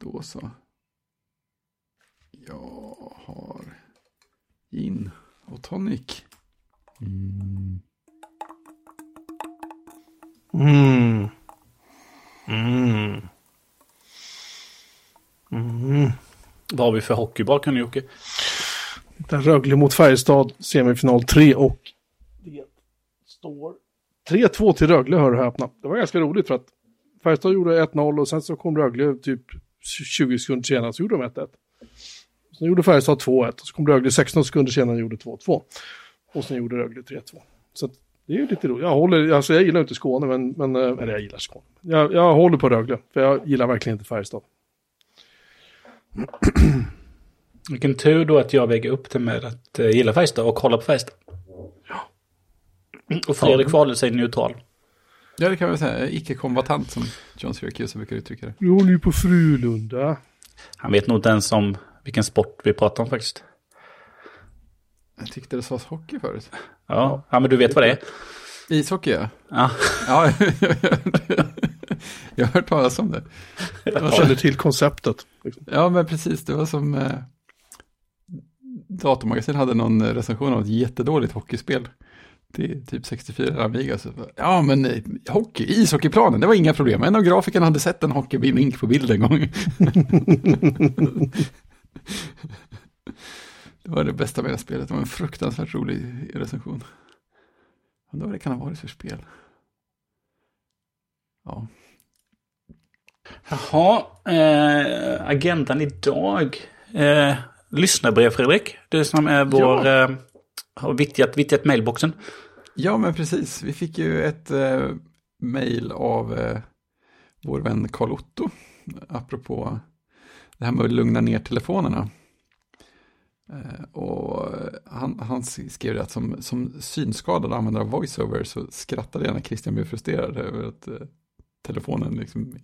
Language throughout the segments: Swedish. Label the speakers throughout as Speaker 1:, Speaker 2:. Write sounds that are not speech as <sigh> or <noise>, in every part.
Speaker 1: Då så. Jag har gin och tonic.
Speaker 2: Mm. Mm. Mm. Mm.
Speaker 3: Vad har vi för hockeyboll nu Jocke?
Speaker 2: Den Rögle mot Färjestad, semifinal 3 och det står 3-2 till Rögle, hör och häpna. Det var ganska roligt för att Färjestad gjorde 1-0 och sen så kom Rögle typ 20 sekunder senare så gjorde de 1-1. Sen gjorde Färjestad 2-1 och så kom Rögle 16 sekunder senare och gjorde 2-2. Och sen gjorde Rögle 3-2. Så det är ju lite roligt. Jag, håller, alltså jag gillar inte Skåne, men, men eh, eller jag gillar Skåne. Jag, jag håller på Rögle, för jag gillar verkligen inte Färjestad. <clears throat>
Speaker 3: Vilken tur då att jag väger upp det med att uh, gilla Färjestad och hålla på Färjestad.
Speaker 2: Ja.
Speaker 3: Och Fredrik valde sig neutral.
Speaker 1: Ja, det kan man säga. Icke-kombatant som John Syracuse brukar uttrycka det.
Speaker 2: Du håller ju på Frölunda.
Speaker 3: Han vet nog inte ens om vilken sport vi pratar om faktiskt.
Speaker 1: Jag tyckte det sades hockey förut.
Speaker 3: Ja, ja men du vet vad det är.
Speaker 1: Ishockey, ja.
Speaker 3: Ja.
Speaker 1: Ja, <laughs> jag har hört talas om det.
Speaker 2: Jag känner till konceptet. Liksom.
Speaker 1: Ja, men precis. Det var som eh, Datormagasin hade någon recension av ett jättedåligt hockeyspel. Till typ 64 Amiga. Så, ja, men eh, hockey, ishockeyplanen, det var inga problem. En av grafikerna hade sett en hockeyrink på bild en gång. <laughs> det var det bästa med det spelet. Det var en fruktansvärt rolig recension. Undrar vad det kan ha varit för spel. Ja.
Speaker 3: Jaha, eh, agendan idag. Eh, lyssnarbrev Fredrik. Det som är vår,
Speaker 1: Ja.
Speaker 3: eh, har vittjat, vittjat mailboxen.
Speaker 1: Ja, men precis. Vi fick ju ett eh, mejl av eh, vår vän Karl Otto. Apropå det här med att lugna ner telefonerna. Eh, och han, han skrev det att som, som synskadad användare av VoiceOver så skrattade jag när Christian blev frustrerad över att eh, telefonen liksom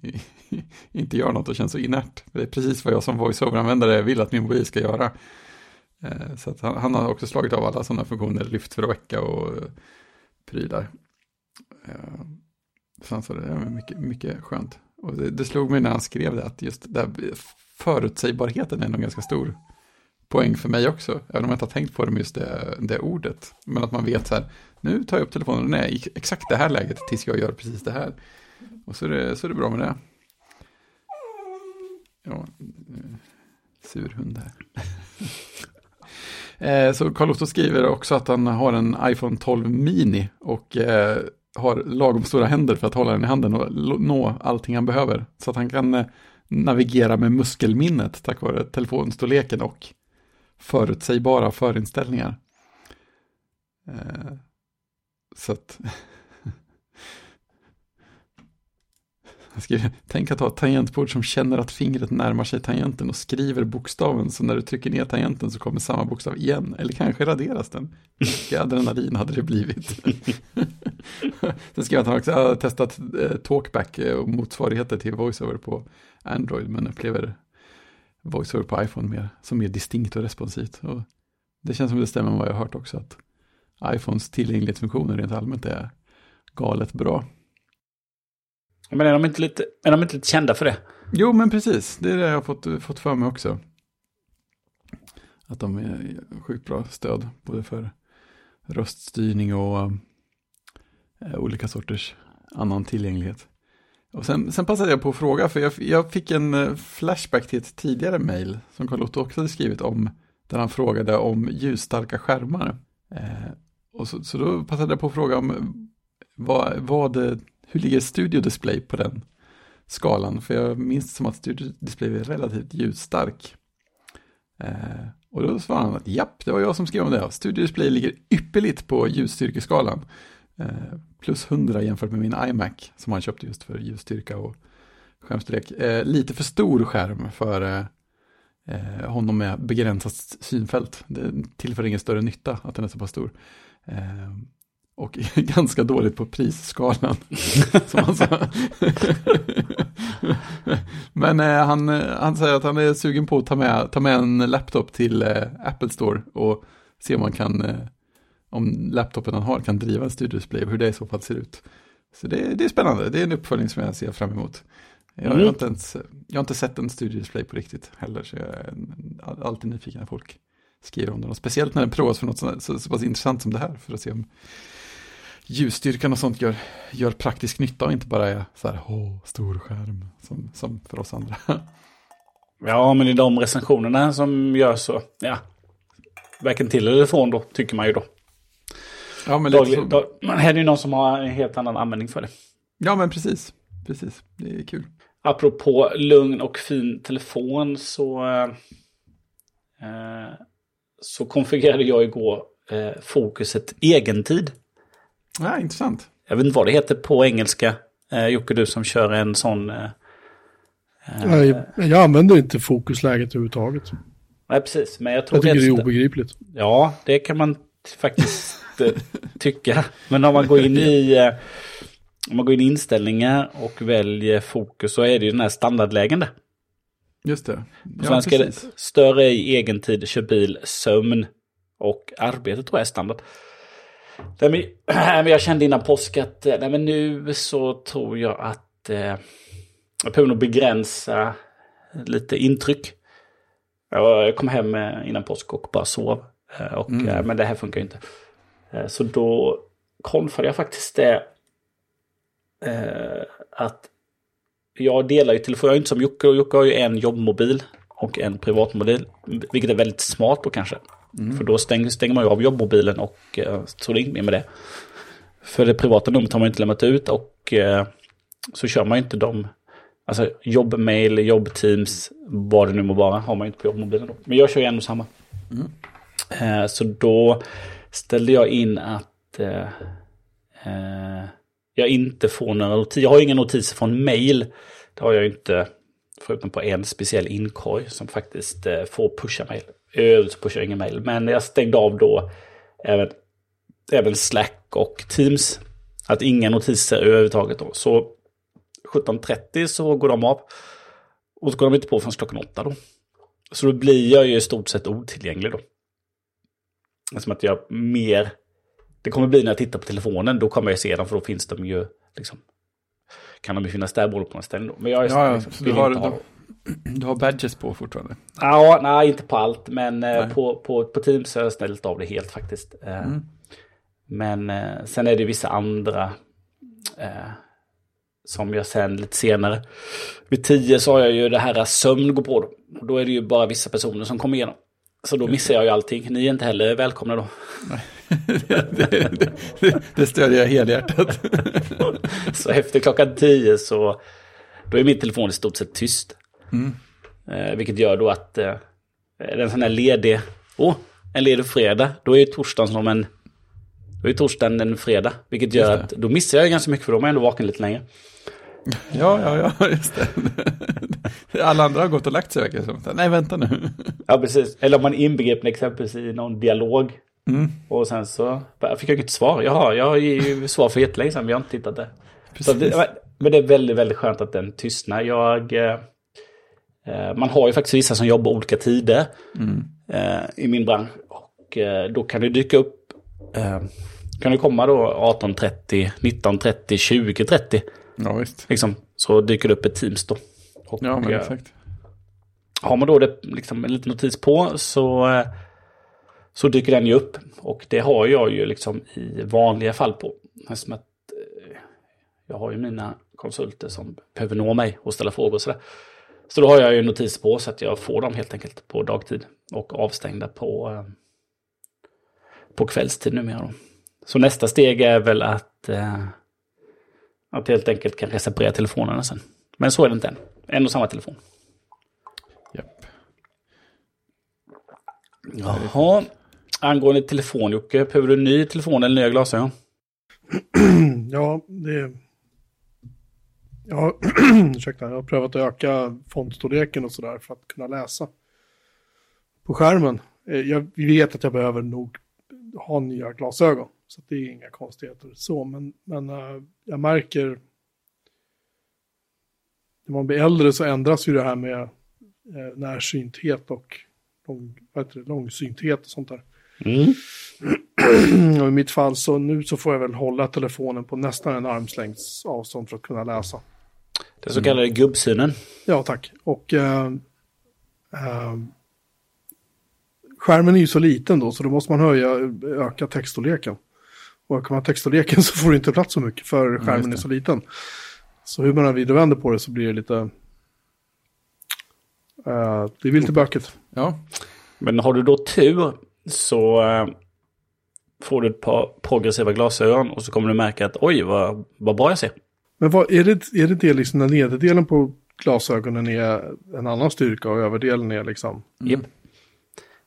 Speaker 1: <laughs> inte gör något och känns så inert. Det är precis vad jag som VoiceOver-användare vill att min mobil ska göra. Eh, Så att han, han har också slagit av alla sådana funktioner, lyft för att väcka och eh, prylar. Eh, Så det, är mycket, mycket skönt. Och det, det slog mig när han skrev det att just det förutsägbarheten är nog ganska stor poäng för mig också. Även om jag inte har tänkt på det med just det, det ordet. Men att man vet så här, nu tar jag upp telefonen, nej, i exakt det här läget tills jag gör precis det här. Och så är det, så är det bra med det. Ja, eh, sur hund här. <laughs> Eh, Så Carl Otto skriver också att han har en iPhone 12 mini och eh, har lagom stora händer för att hålla den i handen och nå allting han behöver. Så att han kan eh, navigera med muskelminnet tack vare telefonstorleken och förutsägbara förinställningar. Eh, så att... <laughs> Han skriver, tänk att ha ett tangentbord som känner att fingret närmar sig tangenten och skriver bokstaven så när du trycker ner tangenten så kommer samma bokstav igen. Eller kanske raderas den. Mycket adrenalin hade det blivit. <laughs> Sen skrev han att han också har testat eh, talkback eh, och motsvarigheter till voiceover på Android men upplever voiceover på iPhone mer, som mer distinkt och responsivt. Och det känns som det stämmer med vad jag har hört också att iPhones tillgänglighetsfunktioner rent allmänt är galet bra.
Speaker 3: Men är de inte lite, är de inte lite kända för det?
Speaker 1: Jo, men precis. Det är det jag har fått, fått för mig också. Att de är sjukt bra stöd, både för röststyrning och äh, olika sorters annan tillgänglighet. Och sen, sen passade jag på att fråga, för jag, jag fick en eh, flashback till ett tidigare mejl som Carl-Otto också hade skrivit om, där han frågade om ljusstarka skärmar. Eh, och så, så då passade jag på att fråga om vad, vad, hur ligger Studio Display på den skalan? För jag minns som att Studio Display är relativt ljusstark. Eh, och då svarade han att japp, det var jag som skrev om det. Studio Display ligger ypperligt på ljusstyrkeskalan. Eh, plus 100 jämfört med min iMac som han köpte just för ljusstyrka och skärmstorlek. Eh, lite för stor skärm för eh, honom med begränsat synfält. Det tillför ingen större nytta att den är så pass stor. Eh, Eh, och <laughs> ganska dåligt på prisskalan. <laughs> <laughs> Men eh, han, han säger att han är sugen på att ta med, ta med en laptop till eh, Apple Store och se om man kan, eh, om laptopen han har kan driva en Studio Display och hur det i så fall ser ut. Så det, det är spännande, det är en uppföljning som jag ser fram emot. Jag, har
Speaker 3: Mm.
Speaker 1: inte ens, jag har inte sett en studiodisplay på riktigt heller, så jag är alltid nyfiken när folk skriver om den. Och speciellt när den provas för något så, så, så pass intressant som det här, för att se om ljusstyrkan och sånt gör, gör praktisk nytta och inte bara är så här, åh, stor skärm, som, som för oss andra.
Speaker 3: Ja, men i de recensionerna som görs så, ja. Varken till eller från då, tycker man ju då.
Speaker 1: ja, men
Speaker 3: Daglig,
Speaker 1: så,
Speaker 3: dag, här är ju någon som har en helt annan användning för det.
Speaker 1: ja, men precis, precis, det är kul.
Speaker 3: Apropå lugn och fin telefon så, eh, eh, så konfigurerade jag igår eh, fokuset egentid.
Speaker 1: Ja, intressant.
Speaker 3: Jag vet inte vad det heter på engelska. Eh, Jocke, du som kör en sån... Eh,
Speaker 2: Jag, jag använder inte fokusläget överhuvudtaget.
Speaker 3: nej, precis. Men jag tror
Speaker 2: Jag tycker det är obegripligt.
Speaker 3: Ja, det kan man faktiskt eh, <laughs> tycka. Men om man går in i... Eh, om man går in i inställningar och väljer fokus så är det ju den här standardlägen där.
Speaker 1: Just det.
Speaker 3: På
Speaker 1: Ja,
Speaker 3: svenska är det
Speaker 1: precis.
Speaker 3: större i egen tid, kör bil, sömn och arbete tror jag är standard. <clears throat> Nej, men, jag kände innan påsk att eh, nej, men nu så tror jag att eh, jag behöver nog begränsa lite intryck. Jag kom hem eh, innan påsk och bara sov. Eh, Och,
Speaker 1: Mm.
Speaker 3: Men det här funkar ju inte. Så då konfade jag faktiskt det. Eh, att jag delar ju telefon. Jag är inte som Jocke. och Jocke har ju en jobbmobil och en privatmobil. Vilket är väldigt smart då kanske. För då stänger, stänger man ju av jobbmobilen och eh, så är det inget mer med det. För det privata numret har man inte lämnat ut och eh, så kör man ju inte de Alltså jobbmail, jobbteams, vad det nu må vara, har man ju inte på jobbmobilen då. Men jag kör ju en och samma. Eh, så då ställde jag in att eh, eh, jag inte får några notiser. Jag har ju inga notiser från mail. Det har jag ju inte. Förutom på en speciell inkorg som faktiskt eh, får pusha mail. Övrigt så pushar jag ingen mail. Men jag stängde av då även, även Slack och Teams. Att inga notiser överhuvudtaget då. Så 17.30 så går de av. Och så går de inte på förrän klockan åtta då. Så då blir jag ju i stort sett otillgänglig då. Som att jag mer... Det kommer bli när jag tittar på telefonen, då kommer jag se dem för då finns de ju liksom... Kan de ju finnas där beroende på någon ställe då. Men jag är
Speaker 1: Ja, ja,
Speaker 3: liksom, vill
Speaker 1: du har,
Speaker 3: inte ha
Speaker 1: du, du har badges på fortfarande.
Speaker 3: Ja, nej, inte på allt, men eh,
Speaker 1: Nej.
Speaker 3: på, på, på Teams har jag ställt av det helt faktiskt. Eh,
Speaker 1: Mm.
Speaker 3: Men eh, sen är det vissa andra eh, som jag sen lite senare. Vid tio så har jag ju det här sömn går på då. Och då är det ju bara vissa personer som kommer igenom. Så då missar jag ju allting. Ni är inte heller välkomna då. <laughs>
Speaker 1: det, det, det, det stödjer jag helhjärtat. <laughs>
Speaker 3: Så efter klockan tio så då är min telefon i stort sett tyst.
Speaker 1: Mm.
Speaker 3: Eh, vilket gör då att eh, är det en sån här ledig, åh, en ledig fredag, då är ju torsdagen som en, då är torsdagen en fredag. Vilket gör att då missar jag ganska mycket för då är man ändå vaken lite längre.
Speaker 1: Ja, ja, ja, <laughs> just det. Alla andra har gått och lagt sig verkar som. Nej, vänta nu.
Speaker 3: Ja, precis. Eller om man är inbegripen exempelvis i någon dialog.
Speaker 1: Mm.
Speaker 3: Och sen så fick jag inget svar. Jaha, jag har ju svar för jättelänge sedan, men jag har inte tittat. Så det, men det är väldigt, väldigt skönt att den tystnar. Jag, eh, man har ju faktiskt vissa som jobbar olika tider
Speaker 1: Mm.
Speaker 3: eh, i min bransch. Och eh, då kan det dyka upp, eh, kan det komma då 18.30, 19.30, 20.30.
Speaker 1: Ja, visst.
Speaker 3: Liksom, så dyker det upp ett Teams då. Och,
Speaker 1: Ja, men
Speaker 3: eh,
Speaker 1: exakt.
Speaker 3: har man då det, liksom, en liten notis på så, eh, så dyker den ju upp. Och det har jag ju liksom i vanliga fall på. Som att, eh, jag har ju mina konsulter som behöver nå mig och ställa frågor och sådär. Så då har jag ju notiser på så att jag får dem helt enkelt på dagtid. Och avstängda på, eh, på kvällstid numera. Då. Så nästa steg är väl att, eh, att helt enkelt kanske separera telefonerna sen. Men så är det inte än. En och samma telefon.
Speaker 1: Japp.
Speaker 3: Jaha. Angående telefon Jocke, behöver du ny telefon eller nya glasögon? <clears throat>
Speaker 2: Ja, det... Ja, <clears throat> ursäkta, jag har prövat att öka fontstorleken och sådär för att kunna läsa på skärmen. Eh, Jag vet att jag behöver nog ha nya glasögon, så det är inga konstigheter så, men, men eh, jag märker när man blir äldre så ändras ju det här med eh, närsynthet och lång, det, långsynthet och sånt där.
Speaker 3: Mm. <clears throat>
Speaker 2: Och i mitt fall så nu så får jag väl hålla telefonen på nästan en armslängds avstånd för att kunna läsa.
Speaker 3: Den så kallade gubbsynen.
Speaker 2: Ja, tack. Och eh, eh, skärmen är ju så liten då, så då måste man höja, öka textstorleken. Och ökar man textstorleken <laughs> så får du inte plats så mycket, för skärmen är
Speaker 1: det.
Speaker 2: så liten. Så hur man än vrider vänder på det så blir det lite... eh, det blir lite bökigt.
Speaker 1: Ja,
Speaker 3: Men har du då tur så eh, får du ett par progressiva glasögon och så kommer du märka att oj vad, vad bra jag ser.
Speaker 2: Men vad, är, det, är det det liksom när nederdelen på glasögonen är en annan styrka och överdelen är liksom... Usch,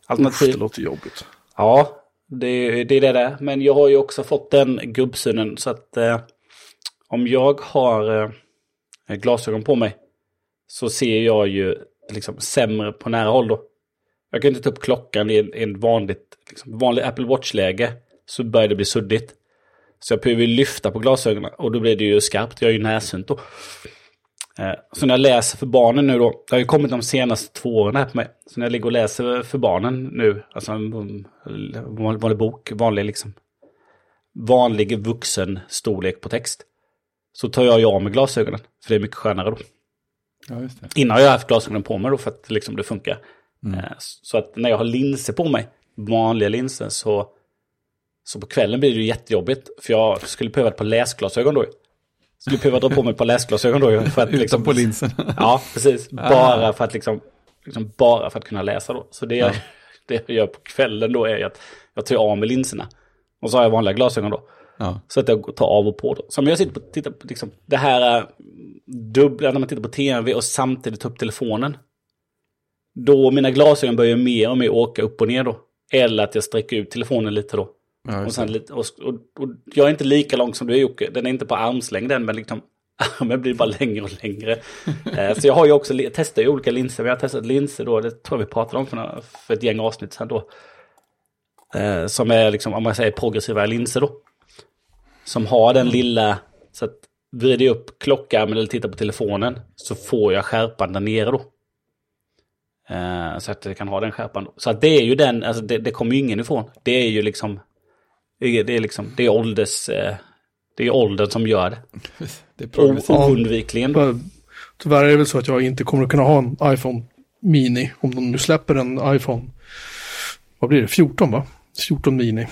Speaker 3: Alternativ.
Speaker 2: det låter jobbigt.
Speaker 3: Ja, det, det är det där. Men jag har ju också fått den gubbsynen så att eh, om jag har eh, glasögon på mig så ser jag ju liksom sämre på nära håll då. Jag kan inte ta upp klockan i en, en vanligt, liksom, vanlig Apple Watch-läge så börjar det bli suddigt. Så jag behöver lyfta på glasögonen och då blir det ju skarpt. Jag är ju närsynt då. Eh, Så när jag läser för barnen nu då, det har ju kommit de senaste två åren här på mig. Så när jag ligger och läser för barnen nu, alltså en vanlig, bok, vanlig liksom, vanlig vuxen storlek på text. Så tar jag ju av mig glasögonen, för det är mycket skönare då.
Speaker 1: ja just det.
Speaker 3: Innan har jag haft glasögonen på mig då för att liksom det funkar. Eh, Så att när jag har linser på mig, vanliga linser, så, så på kvällen blir det ju jättejobbigt. För jag skulle behöva ett par läsglasögon då. Skulle behöva dra på mig ett par läsglasögon då för att liksom,
Speaker 1: Utanpå linsen.
Speaker 3: Ja, precis. Bara för att liksom, liksom bara för att kunna läsa då. Så det, jag, <laughs> det jag gör på kvällen då är att jag tar av mig linserna. Och så har jag vanliga glasögon då.
Speaker 1: Ja,
Speaker 3: Så att jag tar av och på då. Så om jag sitter på, tittar på liksom, det här är dubbla, när man tittar på tv och samtidigt tar upp telefonen. Då mina glasögon börjar mer och mer åka upp och ner då. Eller att jag sträcker ut telefonen lite då.
Speaker 1: Ja
Speaker 3: Och, sen och, och, och jag är inte lika lång som du är Jocke. Den är inte på armslängd än, men liksom, <laughs> armen blir bara längre och längre. <laughs> Eh, så jag har ju också testat olika linser. Vi har testat linser då, det tror jag vi pratade om för, några, för ett gäng avsnitt sedan då. Eh, som är liksom, om man säger progressiva linser då. Som har den lilla, så att vrider jag upp klockan eller tittar på telefonen så får jag skärpan där nere då. Eh, så att jag kan ha den skärpan. Då. Så att det är ju den, alltså det, det kommer ju ingen ifrån. Det är ju liksom, det är, det är liksom, det är ålders, eh, det är åldern som gör det. <laughs>
Speaker 1: Det är progressivt.
Speaker 3: Oundvikligen. då.
Speaker 2: Tyvärr- är det väl så att jag inte kommer att kunna ha en iPhone Mini om de nu släpper en iPhone. Vad blir det? 14 va? 14 Mini.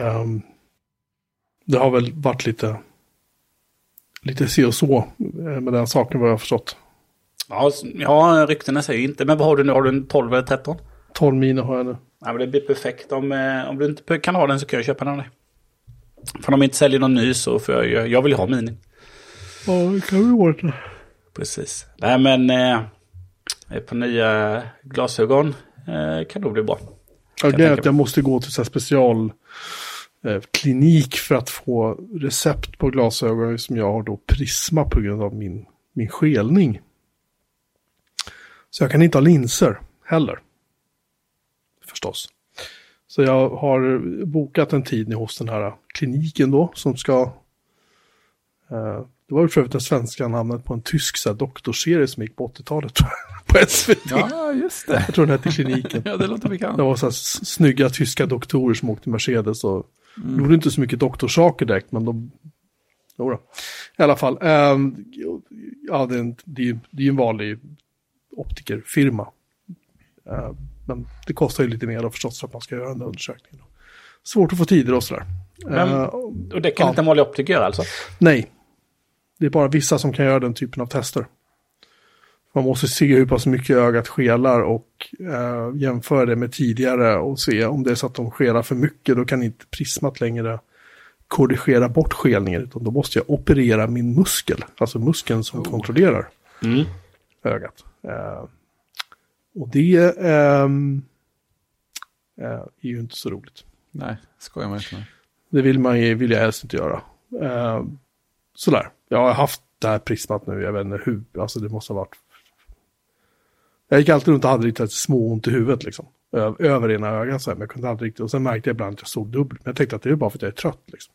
Speaker 2: Ehm, det har väl varit lite lite se och så eh, med den saken vad jag har förstått.
Speaker 3: Ja, ja, ryktena säger inte. Men vad har du nu? Har du en 12 eller 13?
Speaker 2: 12 Mini har jag nu.
Speaker 3: Ja, men det blir perfekt. Om, eh, om du inte kan ha den så kan jag köpa den av dig. För om de inte säljer någon ny så får jag jag vill ha mini.
Speaker 2: Ja, det kan vi ordna.
Speaker 3: Precis. Nej men eh, par nya glasögon eh, kan nog bli bra.
Speaker 2: Ja, är
Speaker 3: tänka
Speaker 2: att jag måste gå till så här special eh, klinik för att få recept på glasögon som jag har då Prisma på grund av min, min skelning. Så jag kan inte ha linser heller. Förstås. Så jag har bokat en tid nu hos den här kliniken då som ska... Eh, det var ju för övrigt det svenska namnet på en tysk så här, doktorserie som gick på 80-talet tror jag, <laughs> på SVT.
Speaker 1: Ja, just det.
Speaker 2: Jag tror den hette Kliniken. <laughs>
Speaker 1: Ja, det låter bekant.
Speaker 2: Det var så här snygga tyska doktorer som åkte Mercedes och gjorde inte så mycket doktorsaker direkt, men de... Jodå. I alla fall, ehm, ja, det är, en, det, är, ju- det är ju en vanlig optikerfirma. Eh, men det kostar ju lite mer då förstås för att man ska göra den där undersökningen. Svårt att få tider och sådär.
Speaker 3: Men-
Speaker 2: Eh,
Speaker 3: Och det kan
Speaker 2: Ja.
Speaker 3: inte en vanlig optiker göra alltså?
Speaker 2: nej, det är bara vissa som kan göra den typen av tester. Man måste se hur pass mycket ögat skelar och eh, jämföra det med tidigare och se om det är så att de skelar för mycket då kan inte prismat längre korrigera bort skelningen utan då måste jag operera min muskel, alltså muskeln som kontrollerar
Speaker 3: Mm.
Speaker 2: ögat. Eh, och det ehm, eh, är ju inte så roligt.
Speaker 1: Nej, skojar man inte med.
Speaker 2: Det vill, man, ju- vill jag helst inte göra. Eh, sådär. Jag har haft det här prismat nu, jag vet inte hur, alltså det måste ha varit... Jag gick alltid runt och hade lite små ont i huvudet liksom. Över ena ögat så här, men jag kunde aldrig riktigt, och sen märkte jag ibland att jag såg dubbelt. Men jag tänkte att det är bara för att jag är trött liksom.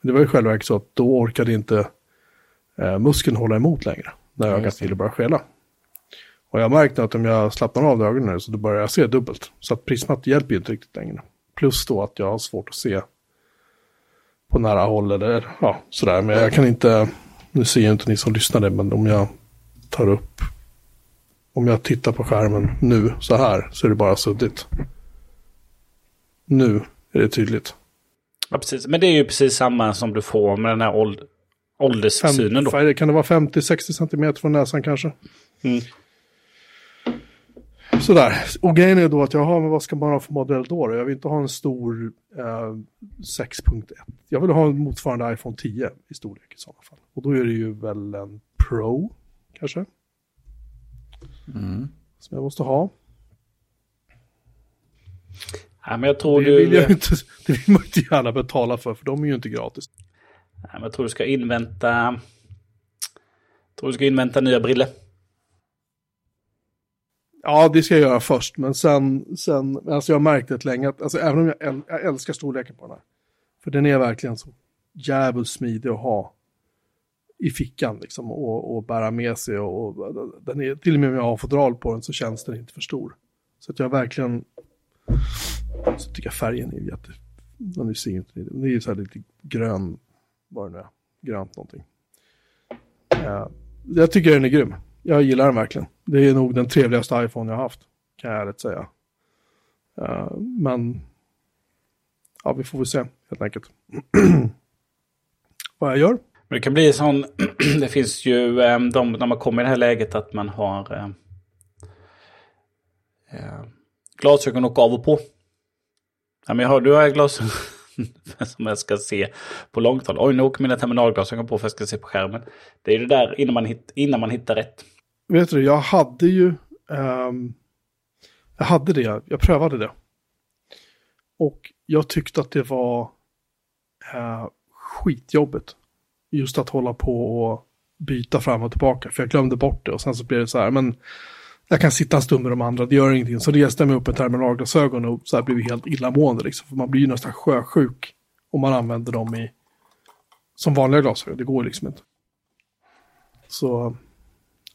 Speaker 2: Men det var ju själva så att då orkade inte eh, muskeln hålla emot längre. När ögat ville börja skela. Och jag märkte att om jag slappnar av ögonen nu så då börjar jag se dubbelt. Så att prismat hjälper ju inte riktigt längre. Plus då att jag har svårt att se på nära håll eller ja, sådär. Men jag kan inte, nu ser ju inte ni som lyssnade, men om jag tar upp, om jag tittar på skärmen nu så här så är det bara suddigt. Nu är det tydligt.
Speaker 3: Ja, precis. Men det är ju precis samma som du får med den här åld ålderssynen då.
Speaker 2: Fem, kan det vara 50-60 centimeter från näsan kanske?
Speaker 3: Mm.
Speaker 2: Sådär. Och grejen är då att jag har, men vad ska man ha för modell då? Jag vill inte ha en stor eh, 6.1. Jag vill ha en motsvarande iPhone 10 i storlek i sådana fall. Och då är det ju väl en Pro, kanske?
Speaker 1: Mm.
Speaker 2: Som jag måste ha.
Speaker 3: Ja, men jag tror
Speaker 2: Det
Speaker 3: du...
Speaker 2: vill, jag ju inte, det vill man inte gärna betala för, för de är ju inte gratis.
Speaker 3: Ja, men jag tror du ska invänta... Jag tror du ska invänta nya briller.
Speaker 2: Ja, det ska jag göra först, men sen, sen alltså jag har märkt det länge att, alltså även om jag, äl, jag älskar storleken på den här, för den är verkligen så jävligt smidig att ha i fickan liksom och, och bära med sig och, och den är, till och med om jag har fodral på den så känns den inte för stor. Så att jag verkligen, så tycker jag färgen är jätte, den är ju den är ju så här lite grön, vad det nu är, grönt någonting. Ja, jag tycker den är grym. Jag gillar den verkligen. Det är nog den trevligaste iPhone jag har haft, kan jag ärligt säga. Uh, men, ja, vi får väl se helt enkelt. <clears throat> Vad jag gör?
Speaker 3: Men det kan bli sån... <clears throat> det finns ju ehm, de, när man kommer i det här läget att man har eh, glasögon och av och på. Ja, men jag har, du har glasögon <laughs> som jag ska se på långt håll. Oj, nu åker mina terminalglasögon på för jag ska se på skärmen. Det är det där innan man, hitt, innan man hittar rätt.
Speaker 2: Vet du, jag hade ju... um, jag hade det, jag prövade det. Och jag tyckte att det var uh, skitjobbigt. Just att hålla på och byta fram och tillbaka. För jag glömde bort det och sen så blev det så här, men jag kan sitta en stund med de andra, det gör ingenting. Så reste jag mig upp med terminalglasögon och så här blev jag helt illamående liksom. För man blir ju nästan sjösjuk om man använder dem i, som vanliga glasögon. Det går liksom inte. Så,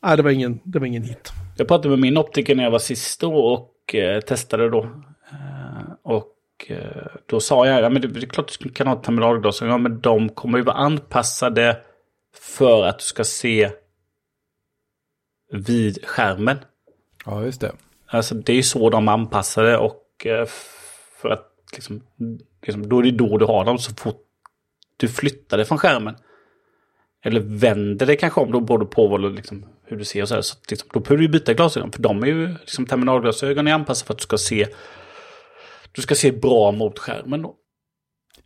Speaker 2: nej det var ingen, det var ingen hit.
Speaker 3: Jag pratade med min optiker när jag var sist då och eh, testade då. Eh, och eh, då sa jag, ja men det, det är klart du kan ha terminalglasögon, ja, men de kommer ju vara anpassade för att du ska se vid skärmen.
Speaker 1: Ja, just det.
Speaker 3: Alltså det är ju så de är anpassade och eh, för att liksom, liksom, då är det då du har dem så fort du flyttar det från skärmen. Eller vänder det kanske om, då beror på vad, liksom, hur du ser och så här. Så liksom, då behöver du byta glasögon. För de är ju, liksom, terminalglasögon är anpassade för att du ska se du ska se bra mot skärmen då.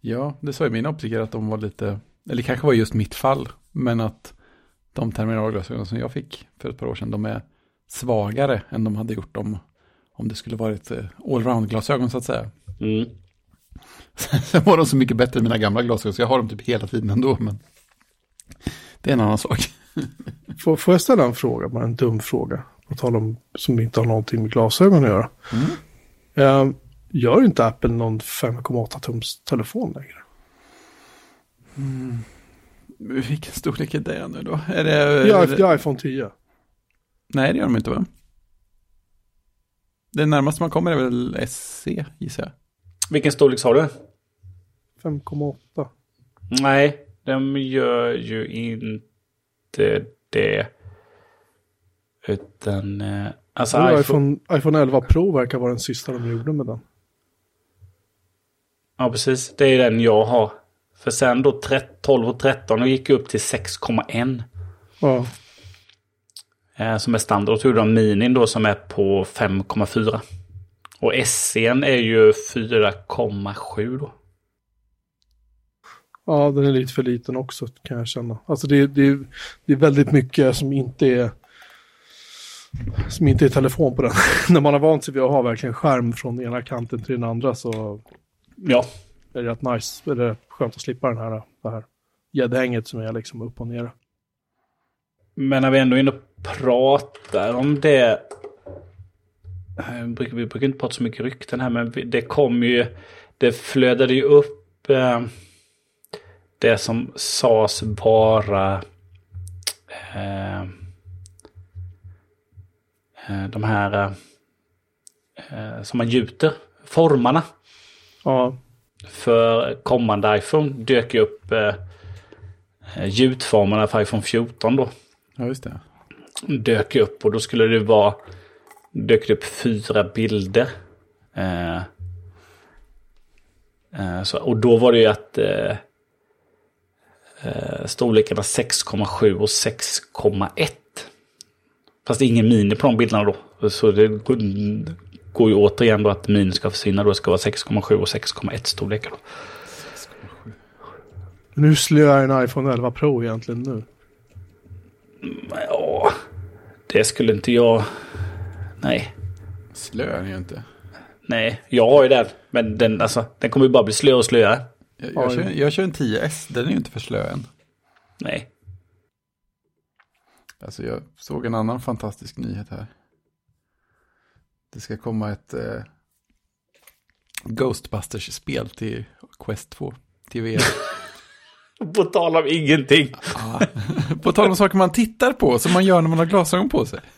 Speaker 1: Ja, det sa ju min optiker att de var lite, eller kanske var just mitt fall, men att de terminalglasögon som jag fick för ett par år sedan, de är svagare än de hade gjort om, om det skulle varit eh, allround-glasögon så att säga.
Speaker 3: Mm. <laughs>
Speaker 1: Sen var de så mycket bättre än mina gamla glasögon, så jag har dem typ hela tiden ändå, men det är en annan sak. <laughs>
Speaker 2: Får, får jag ställa en fråga, bara en dum fråga? På tal om som inte har någonting med glasögon att göra.
Speaker 1: Mm.
Speaker 2: Eh, gör inte Apple någon 5,8 tums telefon längre? <laughs>
Speaker 1: Vilken storlek är det nu då? Är det,
Speaker 2: Ja, det är iPhone 10.
Speaker 1: Nej, det gör de inte va? Det närmaste man kommer är väl SC, gissar jag.
Speaker 3: Vilken storlek sa du?
Speaker 2: 5,8.
Speaker 3: Nej, de gör ju inte det. Utan, eh, alltså iPhone,
Speaker 2: iPhone, iPhone 11 Pro verkar vara den sista de gjorde med den.
Speaker 3: Ja, precis. Det är den jag har. För sen då 13, 12 och 13 och gick upp till 6,1.
Speaker 2: Ja,
Speaker 3: Eh, som är standard. Och gjorde de minin då som är på 5,4. Och SC'n är ju 4,7 då.
Speaker 2: Ja, den är lite för liten också kan jag känna. Alltså det, det, det är väldigt mycket som inte är som inte är telefon på den. <laughs> När man har vant sig vid att ha verkligen skärm från ena kanten till den andra så
Speaker 3: Ja,
Speaker 2: är det rätt nice. Är det skönt att slippa den här, det här gäddhänget som är liksom upp och ner.
Speaker 3: men när vi ändå är inne och pratar om det. eh, Vi brukar, inte prata så mycket rykten här, men det kom ju... Det flödade ju upp eh, det som sades vara eh, eh, de här eh, som man gjuter, formarna.
Speaker 2: Ja,
Speaker 3: för kommande iPhone dök ju upp eh, eh, gjutformarna för iPhone 14 då.
Speaker 1: Ja, just det.
Speaker 3: Dök upp och då skulle det vara... Dök det upp fyra bilder. Eh, eh, så, och då var det ju att... Eh, storlekarna 6,7 och 6,1. Fast det är ingen mini på de bilderna då. Så det går, ju återigen då att mini ska försvinna. Då ska vara 6,7 och 6,1 storlekar. Då.
Speaker 2: Men hur slö är en iPhone 11 Pro egentligen nu?
Speaker 3: Ja, det skulle inte jag... Nej,
Speaker 1: Slö är ju inte.
Speaker 3: nej. Jag har ju den. Men den, alltså, den kommer ju bara bli slö och slöare.
Speaker 1: Jag, jag, kör, jag kör en 10S, den är ju inte för slö än.
Speaker 3: Nej.
Speaker 1: Alltså jag såg en annan fantastisk nyhet här. Det ska komma ett eh, Ghostbusters-spel till Quest 2, till VR. <laughs>
Speaker 3: På tal om ingenting.
Speaker 1: På tal om saker man tittar på, som man gör när man har glasögon på sig. <laughs>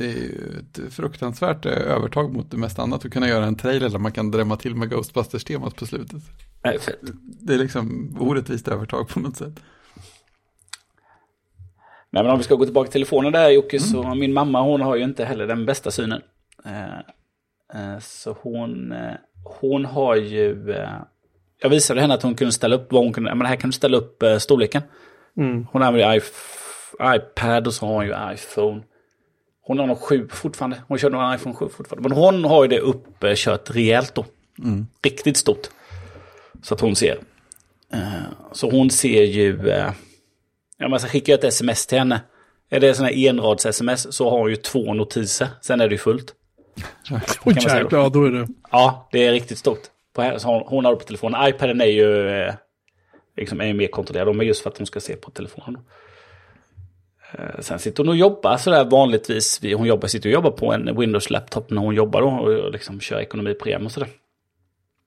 Speaker 1: Det är ju ett fruktansvärt eh, övertag mot det mesta annat att kunna göra en trailer där man kan drämma till med Ghostbusters-temat på slutet.
Speaker 3: Nej, för,
Speaker 1: Det är liksom orättvist övertag på något sätt.
Speaker 3: Nej, men om vi ska gå tillbaka till telefonen där Jocke, så min mamma hon har ju inte heller den bästa synen. Eh, eh, så hon, hon har ju... Jag visade henne att hon kunde ställa upp vad hon kunde. Men här kan du ställa upp storleken.
Speaker 2: Mm.
Speaker 3: Hon använder ju iP- iPad och så har hon ju iPhone. Hon har nog 7 fortfarande. Hon kör nog en iPhone 7 fortfarande. Men hon har ju det uppkört rejält då. Riktigt stort. Så att hon ser. Eh, Så hon ser ju... eh, Ja, men så skickar jag ett sms till henne. Är det här enrads-sms så har hon ju två notiser. Sen är det ju fullt.
Speaker 2: Oj jäklar, ja, då är det...
Speaker 3: Ja, det är riktigt stort. På hon, hon har det på telefonen. iPaden är ju eh, liksom, är mer kontrollerad. Men just för att hon ska se på telefonen. Eh, sen sitter hon och jobbar sådär vanligtvis. Hon jobbar, sitter och jobbar på en Windows-laptop när hon jobbar då. Och liksom kör ekonomiprogram och sådär.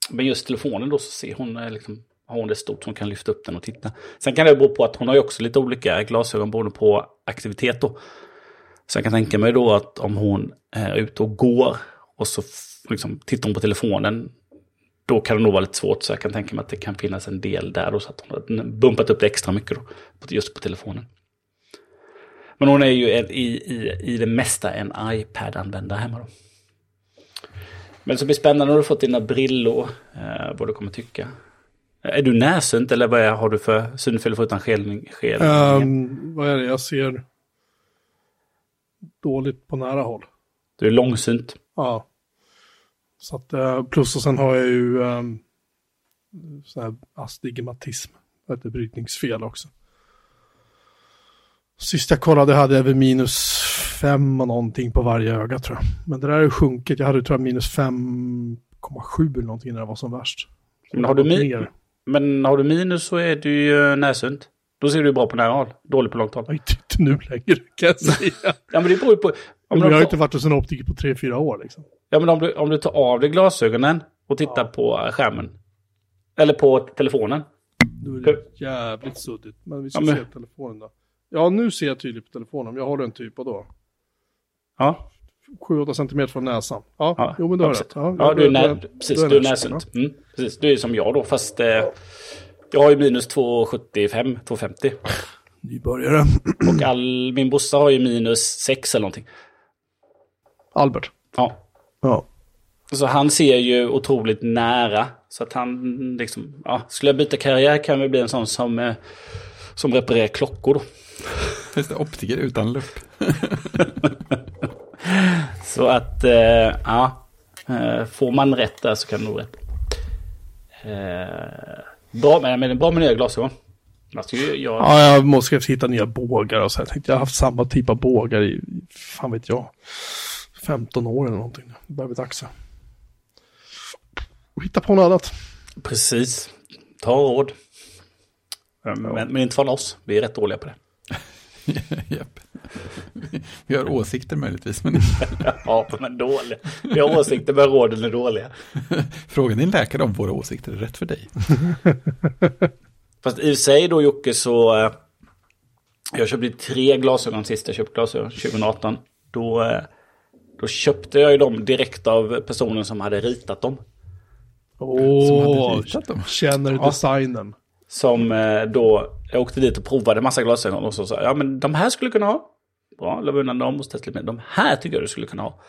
Speaker 3: Men just telefonen då så ser hon eh, liksom, har hon det stort så hon kan lyfta upp den och titta. Sen kan det bero på att hon har ju också lite olika glasögon beroende på aktivitet då. Så jag kan tänka mig då att om hon eh, är ute och går och så liksom, tittar hon på telefonen. Då kan det nog vara lite svårt. Så jag kan tänka mig att det kan finnas en del där då. Så att hon har bumpat upp det extra mycket då. Just på telefonen. Men hon är ju i, i, i det mesta en iPad-användare hemma då. Men så blir spännande när du fått dina brillor. Eh, vad du kommer tycka. Är du närsynt eller vad är, har du för synfel förutom skelning?
Speaker 2: Ehm, vad är det? Jag ser dåligt på nära håll.
Speaker 3: Du är långsynt.
Speaker 2: Ja. Så att, eh, plus och sen har jag ju um, sån här astigmatism. Ett brytningsfel också. Sist jag kollade hade jag väl minus fem och någonting på varje öga tror jag. Men det där har sjunkit. Jag hade tror jag minus 5,7 eller någonting när det var som värst.
Speaker 3: Men har du
Speaker 2: gått
Speaker 3: mi-
Speaker 2: ner.
Speaker 3: Men har du minus så är du ju närsynt. Då ser du bra på nära håll. Dålig på långt håll.
Speaker 2: Är inte nu längre kan jag säga. <laughs>
Speaker 3: Ja men det beror ju på. Om
Speaker 2: jag har
Speaker 3: tar,
Speaker 2: inte varit hos en optiker på 3-4 år liksom.
Speaker 3: ja, men om, du, om du tar av dig glasögonen och tittar på skärmen. Eller på telefonen.
Speaker 2: Då är det jävligt suddigt. Men vi ska
Speaker 3: Ja, men-
Speaker 2: se telefonen då. Ja, nu ser jag tydligt på telefonen. Jag håller en typ och då.
Speaker 3: Ja,
Speaker 2: 7-8 centimeter från näsan. Ja,
Speaker 3: ja
Speaker 2: jo men du har rätt.
Speaker 3: Ja,
Speaker 2: Ja,
Speaker 3: du är, när, precis, du är
Speaker 2: närsynt.
Speaker 3: Mm, precis, du är som jag då. Fast eh, jag har ju minus 2,75, 2,50.
Speaker 2: ja. Nybörjare.
Speaker 3: Och all, min bossa har ju minus 6 eller någonting.
Speaker 2: Albert.
Speaker 3: Ja.
Speaker 2: Ja.
Speaker 3: Så han ser ju otroligt nära. Så att han liksom, ja, skulle jag byta karriär kan vi bli en sån som, eh, som reparerar klockor då.
Speaker 1: Just det, optiker utan lupp. <laughs>
Speaker 3: Så att, eh, ja, eh, får man rätt där så kan det nog rätt. Eh, bra, men, bra med nya glasögon. Alltså, jag, jag,
Speaker 2: ja, jag måste hitta nya bågar och så. Jag tänkte jag har haft samma typ av bågar i, fan vet jag, 15 år eller någonting. Det börjar bli dags. Och hitta på något annat.
Speaker 3: Precis, ta råd. Men, men inte från oss, vi är rätt dåliga på det. <laughs>
Speaker 1: Japp. Vi har åsikter möjligtvis, men <laughs>
Speaker 3: Ja, men dåliga. Vi har åsikter men råden är dåliga. <laughs>
Speaker 1: fråga din läkare om våra åsikter är rätt för dig.
Speaker 3: Fast i sig då Jocke så... Eh, jag köpte tre glasögon sist jag köpte glasögon 2018. Då, eh, då köpte jag ju dem direkt av personen som hade ritat dem.
Speaker 2: Åh,
Speaker 1: dem.
Speaker 2: känner
Speaker 3: Ja.
Speaker 2: designen.
Speaker 3: Som eh, då, jag åkte dit och provade massa glasögon och så sa ja men de här skulle kunna ha. Bra, la undan dem och testade lite mer. De här tycker jag du skulle kunna ha.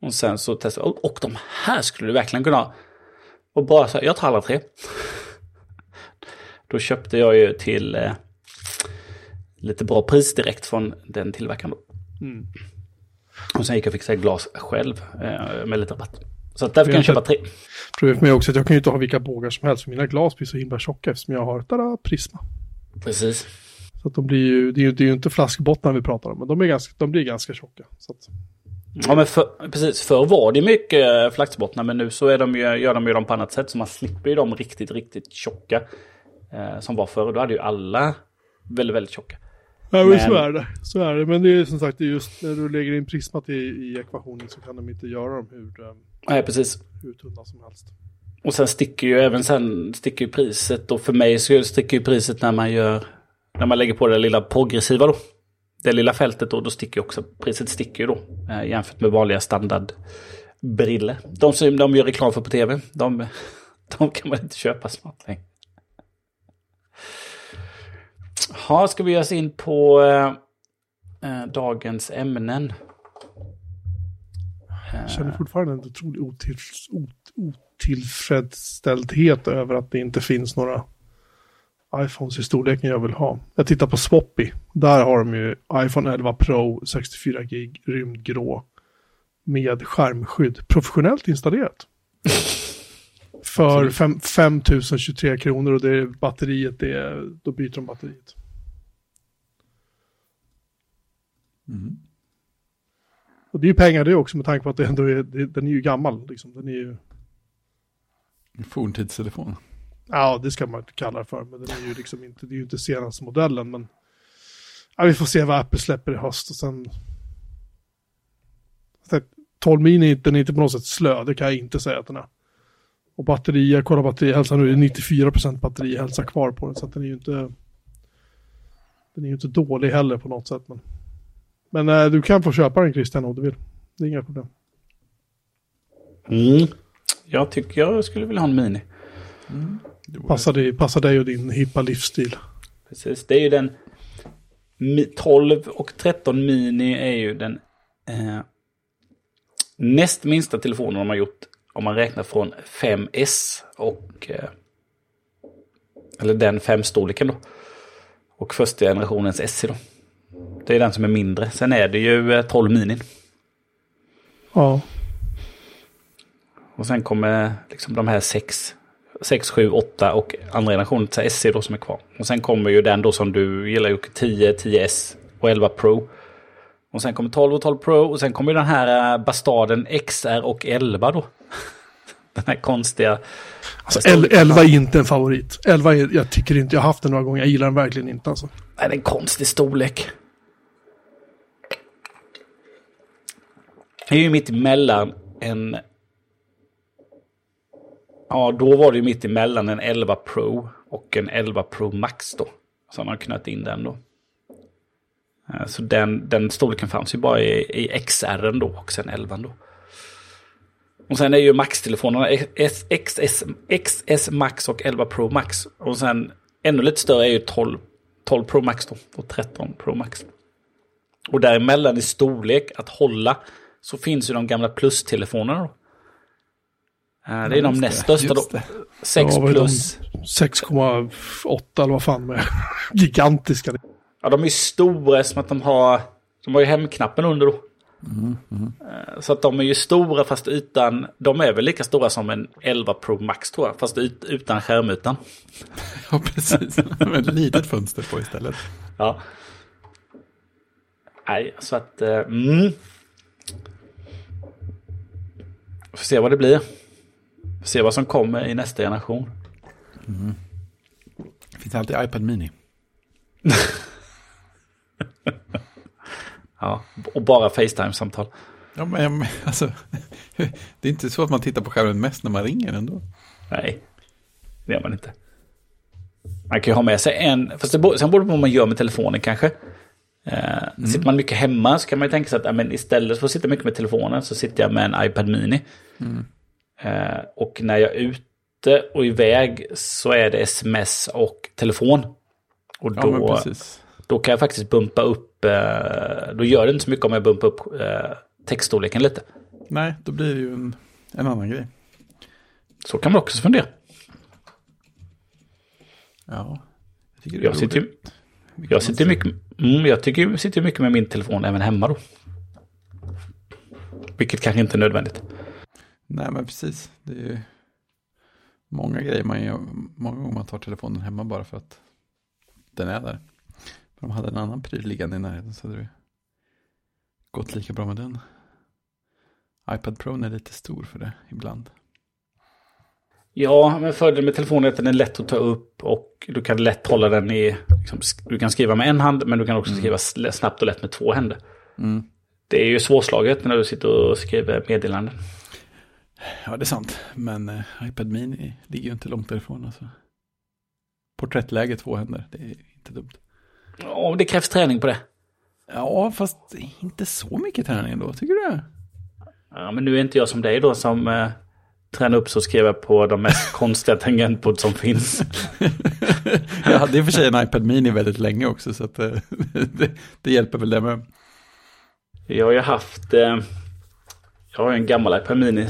Speaker 3: Och sen så testade jag, och, de här skulle du verkligen kunna ha. Och bara så här, jag tar alla tre. Då köpte jag ju till eh, lite bra pris direkt från den tillverkaren.
Speaker 2: Mm.
Speaker 3: Och sen gick jag och fixade glas själv eh, med lite rabatt. Så att där fick jag köpa tre.
Speaker 2: Problemet med också att jag kan ju inte ha vilka bågar som helst. För mina glas blir så himla tjocka eftersom jag har tada, Prisma.
Speaker 3: Precis.
Speaker 2: Så att de blir ju, det är ju, det är ju inte flaskbottnar vi pratar om, men de, är ganska, de blir ganska tjocka. Att,
Speaker 3: Ja men för, precis, förr var det mycket eh, flaxbottnar men nu så är de ju, gör de ju dem på annat sätt så man slipper ju de riktigt, riktigt tjocka. Eh, som var förr, då hade ju alla väldigt, väldigt tjocka.
Speaker 2: ja, men så är det. Så är det. Men det är som sagt, det just när du lägger in Prismat i, i ekvationen så kan de inte göra dem hur, eh,
Speaker 3: Nej precis.
Speaker 2: hur tunna som helst.
Speaker 3: Och sen sticker ju även sen sticker ju priset och för mig så sticker ju priset när man gör, när man lägger på det lilla progressiva då. Det lilla fältet då, då sticker ju också, priset sticker ju då eh, jämfört med vanliga standardbriller. De som de gör reklam för på tv, de, <laughs> de kan man inte köpa snart längre. Ja, ska vi ge oss in på eh, eh, dagens ämnen?
Speaker 2: Jag känner fortfarande en otrolig otill, ot, otillfredsställdhet över att det inte finns några iPhones i storleken jag vill ha. Jag tittar på Swappy. Där har de ju iPhone 11 Pro 64 gig rymdgrå med skärmskydd. Professionellt installerat. <laughs> För fem- 5023 kronor och det är batteriet, det är, då byter de batteriet.
Speaker 1: Mm.
Speaker 2: Och det är ju pengar det också med tanke på att det ändå är, det, den är ju gammal. Liksom. Den är ju,
Speaker 1: Forntidstelefon.
Speaker 2: Ja, det ska man inte kalla det för, men den är ju liksom inte, det är ju inte senaste modellen, men ja, vi får se vad Apple släpper i höst och sen... Så att 12 mini, den är inte på något sätt slö, det kan jag inte säga att den är. Och batteri, jag kollar batterihälsa nu, det är 94% batterihälsa kvar på den, så att den är ju inte... Den är ju inte dålig heller på något sätt, men... Men eh, du kan få köpa den Christian om du vill. Det är inga problem.
Speaker 3: Mm. Jag tycker jag skulle vilja ha en Mini.
Speaker 1: Vore-
Speaker 2: Passar dig, passar dig och din hippa livsstil.
Speaker 3: Precis, det är ju den Mi- 12 och 13 Mini är ju den eh, näst minsta telefonen de har gjort om man räknar från 5S och eh, eller den 5-storleken då. Och första generationens SE då. Det är den som är mindre. Sen är det ju eh, 12 Mini.
Speaker 2: Ja.
Speaker 3: Och sen kommer liksom de här 6, 6, 7, 8 och andra generationen till SE då som är kvar. Och sen kommer ju den då som du gillar Jocke, 10, 10S och 11 Pro. Och sen kommer 12 och 12 Pro och sen kommer ju den här eh, Bastaden XR och 11 då. <laughs> Den här konstiga.
Speaker 2: Alltså, el- 11 är inte en favorit. 11 är, jag tycker inte, jag har haft den några gånger, jag gillar den verkligen inte alltså.
Speaker 3: Nej, det är en konstig storlek. Är ju mitt emellan en... Ja, då var det ju mitt emellan en 11 Pro och en 11 Pro Max då. Så han har knöt in den då. Eh, så den, den storleken fanns ju bara i, i XR då och sen 11 då. Och sen är ju Max-telefonerna S- XS, XS Max och 11 Pro Max. Och sen ännu lite större är ju 12, 12 Pro Max då och 13 Pro Max. Och däremellan i storlek att hålla så finns ju de gamla plus-telefonerna då. Det är de näst största då.
Speaker 1: just det.
Speaker 3: 6
Speaker 2: Ja,
Speaker 3: plus.
Speaker 2: 6,8 eller vad fan med. <laughs> Gigantiska.
Speaker 3: Ja, de är stora som att de har... De har ju hemknappen under då. Eh, Så att de är ju stora fast utan... De är väl lika stora som en 11 Pro Max tror jag. Fast ut, utan skärmytan. <laughs>
Speaker 1: Ja, precis. Med ett litet fönster på istället.
Speaker 3: Ja. Nej, så att... eh, Mm. Får se vad det blir. Får se vad som kommer i nästa generation.
Speaker 1: Det finns alltid iPad Mini. <laughs>
Speaker 3: Ja, och bara Facetime-samtal.
Speaker 1: Ja, men alltså, <laughs> det är inte så att man tittar på skärmen mest när man ringer ändå.
Speaker 3: Nej, det gör man inte. Man kan ju ha med sig en, fast det, sen beror det på vad man gör med telefonen kanske. Eh, Sitter man mycket hemma så kan man ju tänka sig att ja, men istället för att sitta mycket med telefonen så sitter jag med en iPad Mini. Eh, och när jag är ute och iväg så är det sms och telefon. Och
Speaker 1: Ja,
Speaker 3: då,
Speaker 1: precis.
Speaker 3: då kan jag faktiskt bumpa upp, eh, då gör det inte så mycket om jag bumpar upp textstorleken lite.
Speaker 1: Nej, då blir det ju en, en annan grej.
Speaker 3: Så kan man också fundera.
Speaker 1: Ja. Jag,
Speaker 3: Jag sitter ju, jag sitter mycket, mm, jag tycker jag sitter mycket med min telefon även hemma då. Vilket kanske inte är nödvändigt.
Speaker 1: Nej, men precis. Det är ju många grejer man gör. Många gånger man tar telefonen hemma bara för att den är där. Om de hade en annan pryl liggande i närheten så hade det gått lika bra med den. iPad Pro är lite stor för det ibland.
Speaker 3: Ja, men fördelen med telefonen är att den är lätt att ta upp och du kan lätt hålla den i... Liksom, du kan skriva med en hand men du kan också skriva sl- snabbt och lätt med två händer.
Speaker 1: Mm.
Speaker 3: Det är ju svårslaget när du sitter och skriver meddelanden.
Speaker 1: Ja, det är sant. Men eh, iPad Mini ligger ju inte långt därifrån. Alltså. Porträttläge två händer, det är inte dumt.
Speaker 3: Ja, det krävs träning på det.
Speaker 1: Ja, fast inte så mycket träning ändå, tycker du?
Speaker 3: Ja, men nu är inte jag som dig då som eh, tränar upp så och skriver på de mest <laughs> konstiga tangentbord som finns. <laughs>
Speaker 1: Jag hade i och för sig en iPad Mini väldigt länge också, så att, eh, <laughs> det, det hjälper väl det med.
Speaker 3: Jag har ju haft... Eh, jag har ju en gammal iPad Mini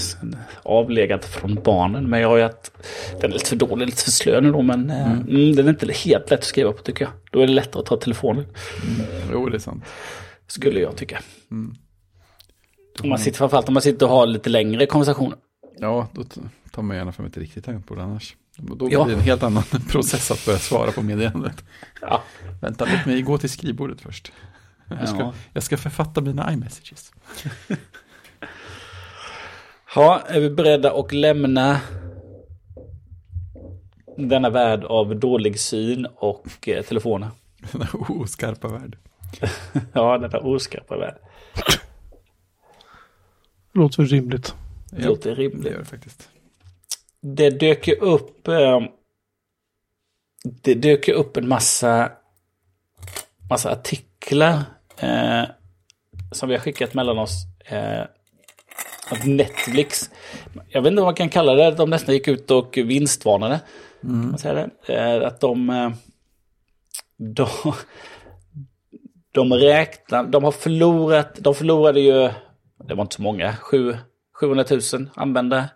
Speaker 3: avlegat från barnen. Men jag har ju haft... Den är lite för dålig, lite för slö nu då. Men eh, mm, den är inte helt lätt att skriva på tycker jag. Då är det lättare att ta telefonen.
Speaker 1: Jo, det är sant.
Speaker 3: Skulle jag tycka.
Speaker 1: Mm.
Speaker 3: Om man sitter, framförallt om man sitter och har lite längre konversationer.
Speaker 1: Ja, då tar man gärna fram ett riktigt tangentbord annars. Då blir
Speaker 3: Ja.
Speaker 1: det en helt annan <laughs> process att börja svara på meddelandet.
Speaker 3: Ja.
Speaker 1: Vänta, låt mig gå till skrivbordet först. Jag ska,
Speaker 3: Ja.
Speaker 1: jag ska författa mina iMessages.
Speaker 3: Ja, är vi beredda att lämna denna värld av dålig syn och eh, telefoner? <laughs>
Speaker 1: Den här oskarpa värld. <laughs>
Speaker 3: Ja, denna oskarpa värld.
Speaker 2: Det låter rimligt.
Speaker 3: Det låter
Speaker 1: Det
Speaker 3: rimligt.
Speaker 1: gör det faktiskt.
Speaker 3: Det dök ju upp... Eh, det dök ju upp en massa, massa artiklar eh, som vi har skickat mellan oss. Eh, Netflix, jag vet inte vad man kan kalla det, de nästan gick ut och vinstvarnade. Man säger det. Eh, att de, eh, de, de räknar, de har förlorat, de förlorade ju, det var inte så många, sju- 700 000 användare